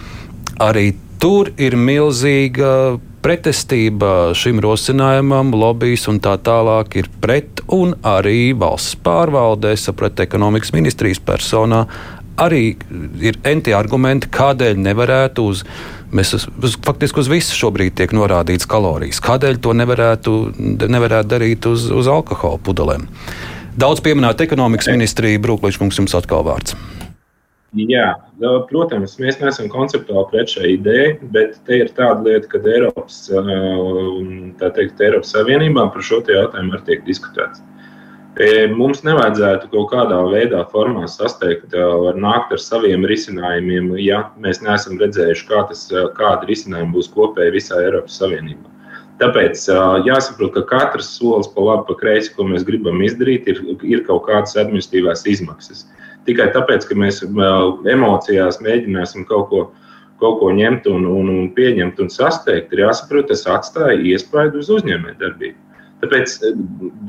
Arī tur ir milzīga pretestība šim rosinājumam, lobbyis un tā tālāk ir pret, un arī valsts pārvaldē, sapratu, ekonomikas ministrijas personā arī ir enti argumenti, kādēļ nevarētu uz. Mēs uz, uz, faktiski uz visu šobrīd tiek norādīts kalorijas. Kādēļ to nevarētu, nevarētu darīt uz, uz alkohola pudelēm? Daudz pieminēta ekonomikas ministrija, Brūklīčs kungs, jums atkal vārds. Jā, protams, mēs neesam konceptuāli pret šai idejai, bet te ir tāda lieta, ka Eiropas, teikt, Eiropas Savienībā par šo jautājumu arī tiek diskutēts. E, mums nevajadzētu kaut kādā veidā, formā sasteigt, var nākt ar saviem risinājumiem, ja mēs neesam redzējuši, kā tas, kāda risinājuma būs kopēji visā Eiropas Savienībā. Tāpēc jāsaprot, ka katrs solis pa labi, pa kreisi, ko mēs gribam izdarīt, ir, ir kaut kādas administratīvās izmaksas. Tikai tāpēc, ka mēs emocijās mēģināsim kaut ko, kaut ko ņemt un, un, un pieņemt un sasteigt, ir jāsaprot, tas atstāja iespaidu uz uzņēmējdarbību. Tāpēc eh,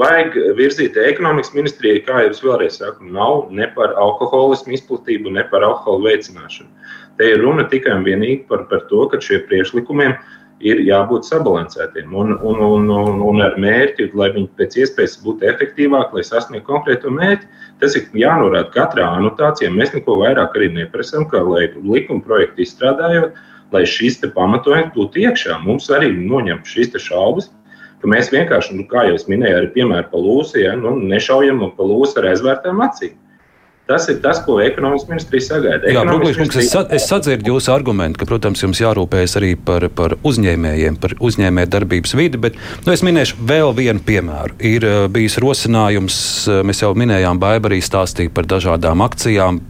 vajag virzīt ekonomikas ministrijai, kā jau es vēlreiz saku, nav ne par alkoholismu izplatību, ne par alkoholu veicināšanu. Te ir runa tikai un vienīgi par, par to, ka šiem priekšlikumiem ir jābūt sabalansētiem un, un, un, un, un ar mērķi, lai viņi pēc iespējas būtu efektīvāki, lai sasniegtu konkrēto mērķi. Tas ir jānorāda katrā anotācijā. Mēs neko vairāk arī neprasām, kā lai likuma projektu izstrādājot, lai šis pamatojums būtu iekšā. Mums arī noņemt šīs šaubas mēs vienkārši, nu, kā jau minēju, arī piemēram par lūsu, ja, nu, nešaujam pa lūsu ar aizvērtām acīm. Tas ir tas, ko ekonomikas ministrija sagaida. Jā, Brūklīš, ministrija... es, sa, es sadzirdu jūsu argumentu, ka, protams, jums jārūpējas arī par, par uzņēmējiem, par uzņēmēju darbības vidi, bet nu, es minēšu vēl vienu piemēru. Ir uh, bijis rosinājums, uh, mēs jau minējām, Baiba arī stāstīja par dažādām akcijām,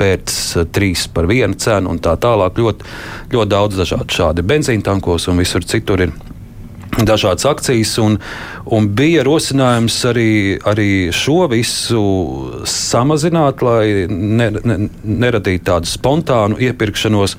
pēc uh, trīs par vienu cenu un tā tālāk. Ļoti, ļoti daudz dažādu šādi benzīna tankos un visur citur ir dažādas akcijas, un, un bija rosinājums arī, arī šo visu samazināt, lai ne, ne, neradītu tādu spontānu iepirkšanos.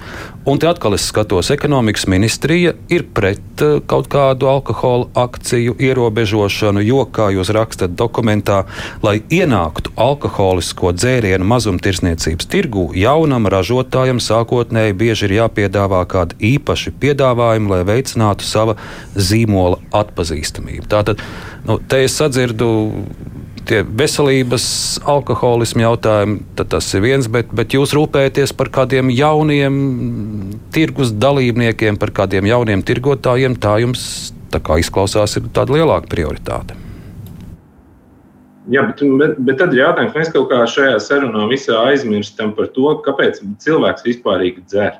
Un te atkal es skatos, ekonomikas ministrija ir pret uh, kaut kādu alkohola akciju ierobežošanu, jo, kā jūs rakstat dokumentā, lai ienāktu alkoholisko dzērienu mazumtirdzniecības tirgū, jaunam ražotājam sākotnēji bieži ir jāpiedāvā kādi īpaši piedāvājumi, lai veicinātu sava zīmola atpazīstamību. Tātad, nu, te es sadzirdu tie veselības, alkoholismu jautājumi, tas ir viens, bet, bet jūs rūpējaties par kādiem jauniem tirgus dalībniekiem, par kādiem jauniem tirgotājiem, tā jums tā kā izklausās, ir tāda lielāka prioritāte. Jā, bet, bet, bet tad ir jautājums, mēs kaut kā šajā sarunā visā aizmirstam par to, kāpēc cilvēks vispār dzer.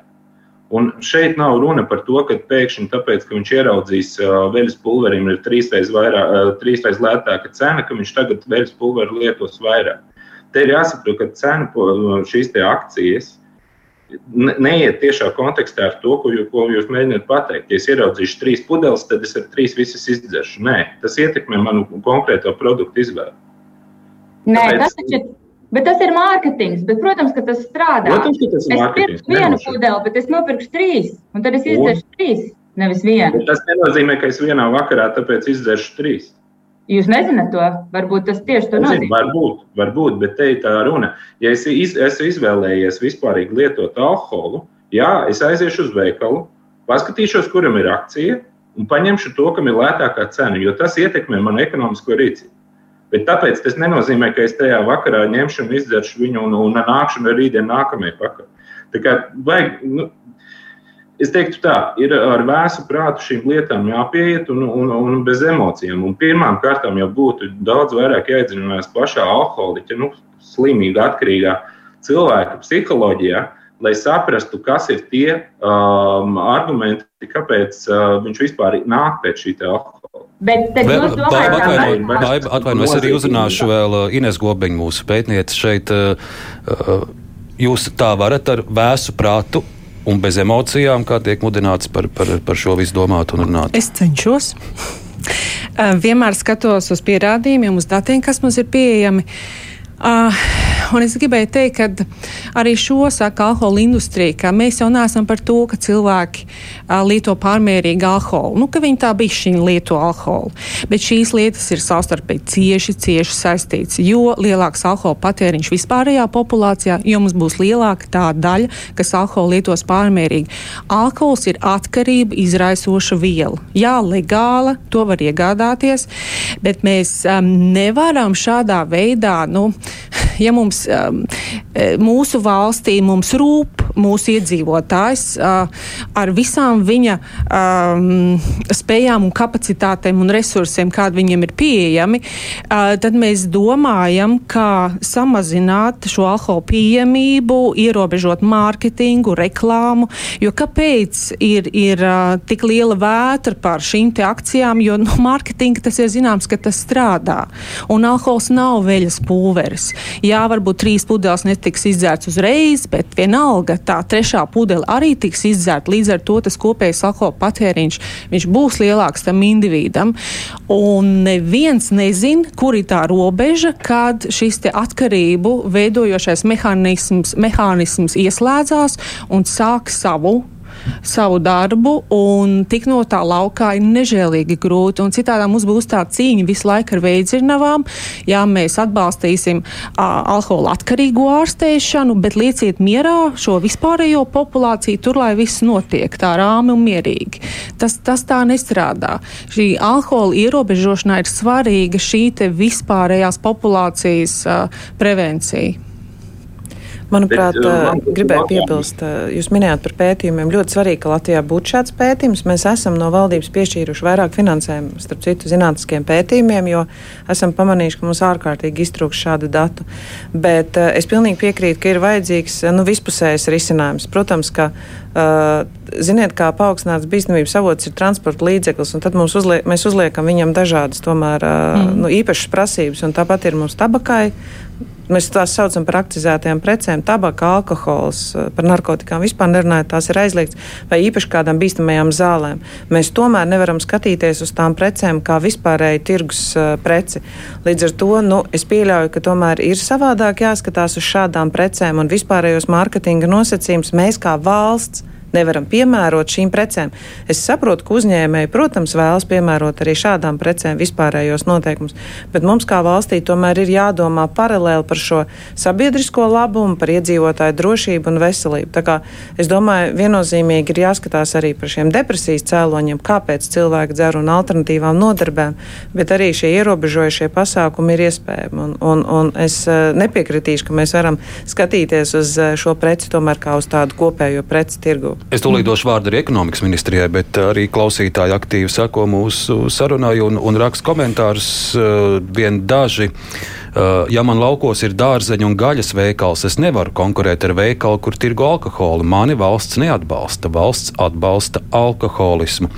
Un šeit nav runa par to, ka pēkšņi tāpēc, ka viņš ieraudzīs veļas pulverim ir trīsreiz, vairāk, trīsreiz lētāka cena, ka viņš tagad veļas pulveri lietos vairāk. Te ir jāsaprot, ka cena šīs akcijas neiet tiešā kontekstā ar to, ko, ko jūs mēģināt pateikt. Ja es ieraudzīšu trīs pudeles, tad es ar trīs visas izdzeršu. Nē, tas ietekmē manu konkrēto produktu izvēli. Nē, Tāpēc... tas taču ir Bet tas ir mārketings. Bet, protams, ka tas strādā. Protams, ka tas ir es pirku vienu pudeli, bet es nopirku trīs. Un tad es izdzeršu trīs, nevis vienu. Bet tas nenozīmē, ka es vienā vakarā tāpēc izdzeršu trīs. Jūs nezināt to? Varbūt tas tieši to nozīmē. Varbūt, varbūt, bet te ir tā runa. Ja es iz, esmu izvēlējies vispārīgi lietot alkoholu, jā, es aiziešu uz veikalu, paskatīšos, kuram ir akcija, un paņemšu to, kam ir lētākā cena, jo tas ietekmē manu ekonomisko rīcību. Bet tāpēc tas nenozīmē, ka es tajā vakarā ņemšu un izdzeršu viņu un, un nākšu un rītdien nākamajai pakaļ. Tā kā vajag, nu, es teiktu tā, ir ar vēsu prātu šīm lietām jāpieiet un, un, un bez emocijām. Un pirmām kārtām jau būtu daudz vairāk jāiedziļinās pašā alkoholiķa, nu, slimīga, atkarīgā cilvēka psiholoģijā, lai saprastu, kas ir tie um, argumenti, kāpēc uh, viņš vispār nāk pēc šī alkohola. Bet tad jūs domājat, ka atvainojos, es arī uzrunāšu vēl uh, Ines Gobeņu, mūsu pētnieci šeit. Uh, uh, jūs tā varat ar vēsu prātu un bez emocijām, kā tiek mudināts par, par, par šo visu domāt un runāt? Es cenšos. Vienmēr skatos uz pierādījumiem, uz datiem, kas mums ir pieejami. Uh, Un es gribēju teikt, ka arī šo saka alkohola industrija, ka mēs jau neesam par to, ka cilvēki uh, lieto pārmērīgu alkoholu. Nu, ka viņi tā bišķi lieto alkoholu. Bet šīs lietas ir savstarpēji cieši, cieši saistītas. Jo lielāks alkohola patēriņš vispārējā populācijā, jo mums būs lielāka tā daļa, kas alkoholu lietos pārmērīgi. Alkohols ir atkarība izraisoša viela. Jā, legāla, to var iegādāties, bet mēs um, nevaram šādā veidā, nu, ja mums um, e, mūsu valstī mums rūp mūsu iedzīvotājs ar visām viņa um, spējām un kapacitātēm un resursiem, kādi viņiem ir pieejami, tad mēs domājam, kā samazināt šo alkohola pieejamību, ierobežot mārketingu, reklāmu. Jo kāpēc ir, ir tik liela vētra par šīm akcijām? Jo no mārketinga tas ir zināms, ka tas strādā. Un alkohols nav veļas pulveris. Jā, varbūt trīs pudeles netiks izdzērts uzreiz, bet vienalga tā trešā pudele arī tiks izdzērta. Līdz ar to tas kopējais alkohola patēriņš būs lielāks tam individam. Un neviens nezina, kur ir tā robeža, kad šis atkarību veidojošais mehānisms, mehānisms ieslēdzās un sāk savu savu darbu, un tik no tā laukā ir nežēlīgi grūti. Citādi mums būs tā cīņa visu laiku ar veidzirnavām. Jā, mēs atbalstīsim a, alkohola atkarīgo ārstēšanu, bet lieciet mierā šo vispārējo populāciju, tur lai viss notiek tā rāmi un mierīgi. Tas, tas tā nestrādā. Šī alkohola ierobežošanā ir svarīga šī vispārējās populācijas a, prevencija. Manuprāt, Bet, man, gribēju piebilst, jūs minējāt par pētījumiem. Ļoti svarīgi, ka Latvijā būtu šāds pētījums. Mēs esam no valdības piešķīruši vairāk finansējumu, starp citu, zinātniskiem pētījumiem, jo esam pamanījuši, ka mums ārkārtīgi iztrūks šādu datu. Bet es pilnīgi piekrītu, ka ir vajadzīgs nu, vispusējs risinājums. Protams, ka ziniet, kā paaugstināts bīstamības avots ir transporta līdzeklis, un tad uzliek, mēs uzliekam viņam dažādas tomēr, mm. nu, īpašas prasības, un tāpat ir mums tabakai. Mēs tās saucam par akcizētajām precēm, tabaka, alkohols, par narkotikām vispār nerunājot, tās ir aizliegts, vai īpaši kādām bīstamajām zālēm. Mēs tomēr nevaram skatīties uz tām precēm kā vispārēju tirgus uh, preci. Līdz ar to nu, es pieļauju, ka tomēr ir savādāk jāskatās uz šādām precēm un vispārējos mārketinga nosacījumus mēs kā valsts nevaram piemērot šīm precēm. Es saprotu, ka uzņēmēji, protams, vēlas piemērot arī šādām precēm vispārējos noteikumus, bet mums kā valstī tomēr ir jādomā paralēli par šo sabiedrisko labumu, par iedzīvotāju drošību un veselību. Tā kā es domāju, viennozīmīgi ir jāskatās arī par šiem depresijas cēloņiem, kāpēc cilvēki dzer un alternatīvām nodarbēm, bet arī šie ierobežojušie pasākumi ir iespējami. Un, un, un es eh, nepiekritīšu, ka mēs varam skatīties uz eh, šo preci tomēr kā uz tādu kopējo preci tirgu. Es tūlīt došu vārdu arī ekonomikas ministrijai, bet arī klausītāji aktīvi sako mūsu sarunai un, un raksta komentārus. Uh, vien daži, uh, ja man laukos ir dārzeņu un gaļas veikals, es nevaru konkurēt ar veikalu, kur tirgo alkoholu. Mani valsts neatbalsta. Valsts atbalsta alkoholismu.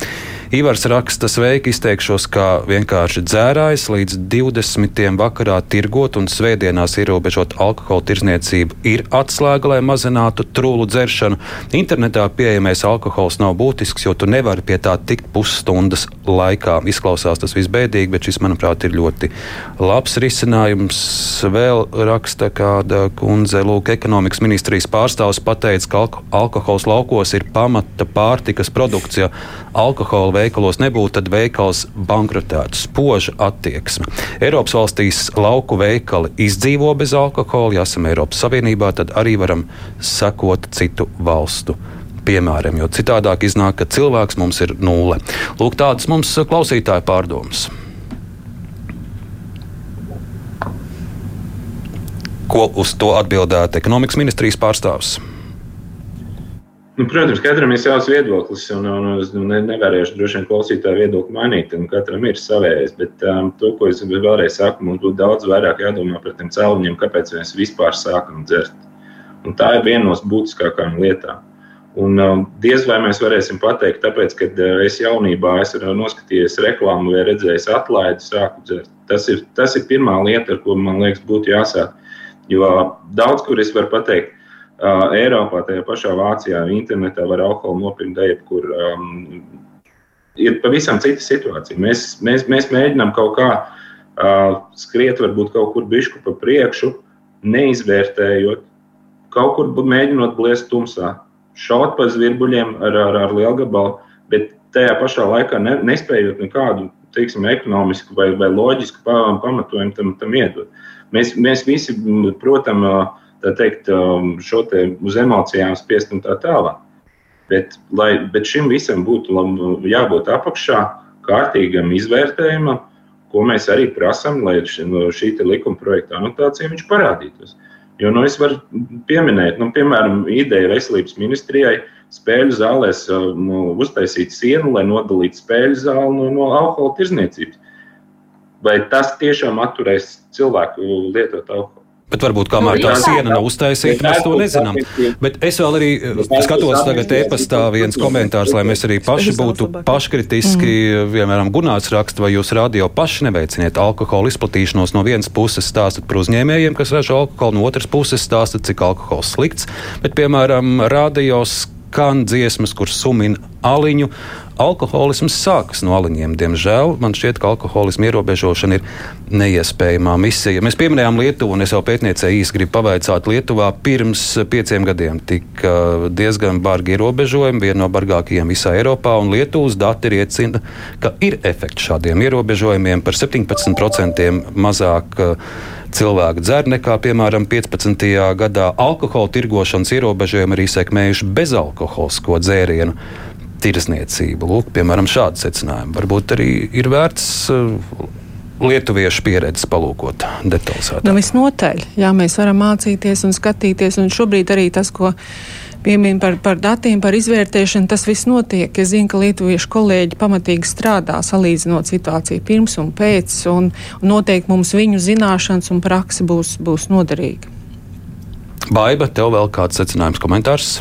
Ivars raksta, sveiki, izteikšos kā vienkārši dzērājs līdz 20. vakarā tirgot un svētdienās ierobežot alkohola tirzniecību ir atslēga, lai mazinātu trūlu dzeršanu. Internetā pieejamais alkohols nav būtisks, jo tu nevari pie tā tikt pusstundas laikā. Izklausās tas visbēdīgi, bet šis, manuprāt, ir ļoti labs risinājums. Vēl raksta kāda kundze, lūk, ekonomikas ministrijas pārstāvs pateica, ka alko alkohols laukos ir pamata pārtikas produkcija. Alkohola veikalos nebūtu, tad veikals bankrotētu. Spoža attieksme. Eiropas valstīs lauku veikali izdzīvo bez alkohola. Ja esam Eiropas Savienībā, tad arī varam sekot citu valstu piemēram, jo citādāk iznāk, ka cilvēks mums ir nulle. Lūk, tādas mums klausītāju pārdomas. Ko uz to atbildētu ekonomikas ministrijas pārstāvs? Nu, protams, katram ir savs viedoklis, un, un, un es ne, nevarēšu droši vien klausītāju viedokli mainīt. Katram ir savējais, bet um, to, ko es vēlreiz saku, mums būtu daudz vairāk jādomā par tiem cēloņiem, kāpēc mēs vispār sākam dzert. Un tā ir viena no būtiskākajām lietām. Un, um, diez vai mēs varēsim pateikt, tāpēc, ka uh, es jaunībā esmu noskatījies reklāmu vai redzējis atlaidi, sāku dzert. Tas ir, tas ir pirmā lieta, ar ko man liekas, būtu jāsāk. Jo daudz kur es varu pateikt, Uh, Eiropā, tajā pašā Vācijā, internetā var alkoholu nopirkt jebkur. Um, ir pavisam cita situācija. Mēs, mēs, mēs mēģinām kaut kā uh, skriet, varbūt kaut kur bišku pa priekšu, neizvērtējot, kaut kur mēģinot bliest tumsā, šaut pa zvirbuļiem ar, ar, ar lielu gabalu, bet tajā pašā laikā ne, nespējot nekādu teiksim, ekonomisku vai, vai loģisku pamatojumu tam, tam iedot. Mēs, mēs visi, protams, teikt, šo te uz emocijām spiest un tā tālāk. Bet, lai, bet šim visam būtu jābūt apakšā kārtīgam izvērtējumam, ko mēs arī prasām, lai no šī likuma projekta anotācija parādītos. Jo nu, es varu pieminēt, nu, piemēram, ideja veselības ministrijai spēļu zālēs nu, uztaisīt sienu, lai nodalītu spēļu zāli no, no alkohola tirzniecības. Vai tas tiešām atturēs cilvēku lietot alkoholu? Bet varbūt kamēr tā siena nav uztaisīta, mēs to nezinām. Bet es vēl arī skatos tagad e-pastā viens komentārs, lai mēs arī paši būtu paškritiski. Mm. Piemēram, Gunārs raksta, vai jūs radio paši neveiciniet alkohola izplatīšanos no vienas puses stāstat par uzņēmējiem, kas ražo alkoholu, no otras puses stāstat, cik alkohols slikts. Bet, piemēram, radios skan dziesmas, kuras sumina aliņu. Alkoholisms sākas no aliņiem. Diemžēl man šķiet, ka alkoholismu ierobežošana ir neiespējamā misija. Mēs pieminējām Lietuvu, un es jau pētniecēji īsi gribu pavaicāt. Lietuvā pirms pieciem gadiem tika diezgan bargi ierobežojumi, viena no bargākajiem visā Eiropā, un Lietuvas dati liecina, ka ir efekts šādiem ierobežojumiem par 17% mazāk cilvēku dzer nekā, piemēram, 15. gadā. Alkohola tirgošanas ierobežojumi arī sekmējuši bezalkoholisko dzērienu tirzniecību. Lūk, piemēram, šādi secinājumi. Varbūt arī ir vērts uh, lietuviešu pieredzes palūkot detalizētāk. Nu, visnotaļ, jā, mēs varam mācīties un skatīties, un šobrīd arī tas, ko piemina par, par datiem, par izvērtēšanu, tas viss notiek. Es zinu, ka lietuviešu kolēģi pamatīgi strādā, salīdzinot situāciju pirms un pēc, un, un noteikti mums viņu zināšanas un praksa būs, būs noderīga. Baiba, tev vēl kāds secinājums, komentārs?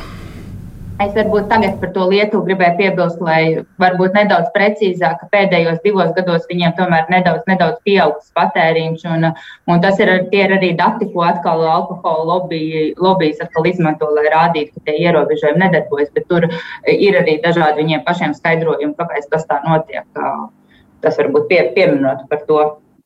Es varbūt tagad par to Lietuvu gribēju piebilst, lai varbūt nedaudz precīzāk, ka pēdējos divos gados viņiem tomēr nedaudz, nedaudz pieaugs patēriņš, un, un tas ir, ir arī dati, ko atkal alkohola lobby, lobbyis atkal izmanto, lai rādītu, ka tie ierobežojumi nedarbojas, bet tur ir arī dažādi viņiem pašiem skaidrojumi, kāpēc tas tā notiek. Tas varbūt pie, pieminot par to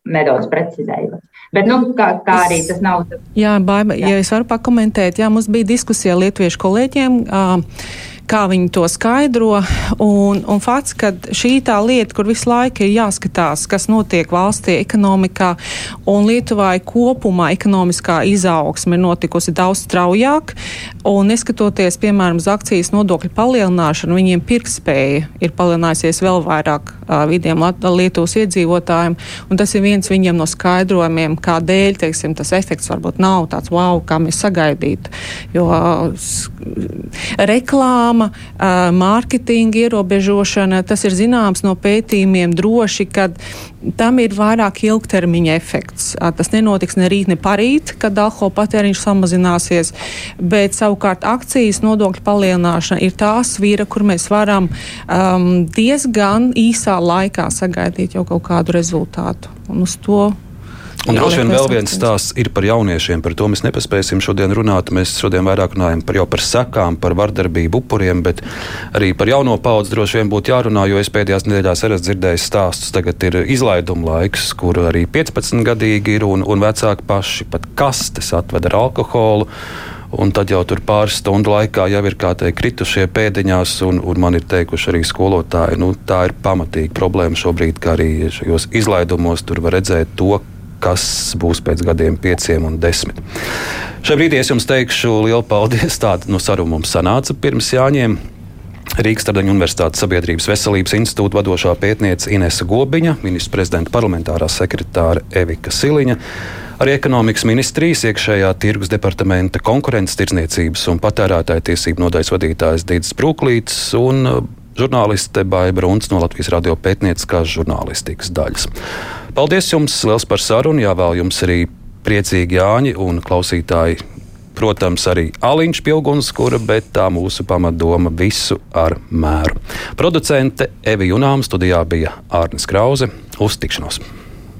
nedaudz precizējot. Bet, nu, kā, kā arī tas nav. Jā, baiba, jā. ja es varu pakomentēt, jā, mums bija diskusija ar lietuviešu kolēģiem. Uh, kā viņi to skaidro. Un, un fakts, ka šī tā lieta, kur visu laiku ir jāskatās, kas notiek valstī, ekonomikā, un Lietuvai kopumā ekonomiskā izaugsme ir notikusi daudz straujāk, un neskatoties, piemēram, uz akcijas nodokļu palielināšanu, viņiem pirktspēja ir palielinājusies vēl vairāk uh, vidiem Lietuvas iedzīvotājiem, un tas ir viens viņiem no skaidrojumiem, kādēļ, teiksim, tas efekts varbūt nav tāds wow, kā mēs sagaidītu, jo uh, reklāma reklāma, mārketinga ierobežošana, tas ir zināms no pētījumiem droši, ka tam ir vairāk ilgtermiņa efekts. Tas nenotiks ne rīt, ne parīt, kad alkohola patēriņš samazināsies, bet savukārt akcijas nodokļu palielināšana ir tā svīra, kur mēs varam um, diezgan īsā laikā sagaidīt jau kaut kādu rezultātu. Un uz to Un droši vien vēl viens stāsts ir par jauniešiem. Par to mēs nepaspēsim šodien runāt. Mēs šodien vairāk runājam par, par sekām, par vardarbību upuriem, bet arī par jauno paudzi droši vien būtu jārunā, jo es pēdējās nedēļās arī dzirdēju stāstus. Tagad ir izlaiduma laiks, kur arī 15 gadīgi ir un, un vecāki paši pat kastes atved ar alkoholu. Un tad jau tur pāris stundu laikā jau ir teikt, kritušie pēdiņās, un, un man ir teikuši arī skolotāji, nu, tā ir pamatīga problēma šobrīd, ka arī šajos izlaidumos tur var redzēt to, kas būs pēc gadiem, pieciem un desmit. Šai brīdī es jums teikšu lielu paldies. Tāda no saruna mums sanāca pirms Jāņiem. Rīgas Tardaņu Universitātes Sabiedrības veselības institūta vadošā pētniece Inese Gobiņa, ministra prezidenta parlamentārā sekretāra Evika Siliņa, arī ekonomikas ministrijas iekšējā tirgus departamenta konkurences tirdzniecības un patērētāja tiesību nodaļas vadītājs Dīdis Brūklīts un žurnāliste Baiba Runts no Latvijas radio pētnieciskās žurnālistikas daļas. Paldies jums liels par sarunu, jāvēl jums arī priecīgi Jāņi un klausītāji. Protams, arī Aliņš Pilguns, kura, bet tā mūsu pamatdoma visu ar mēru. Producente Evi Junām studijā bija Ārnis Krause. Uz tikšanos!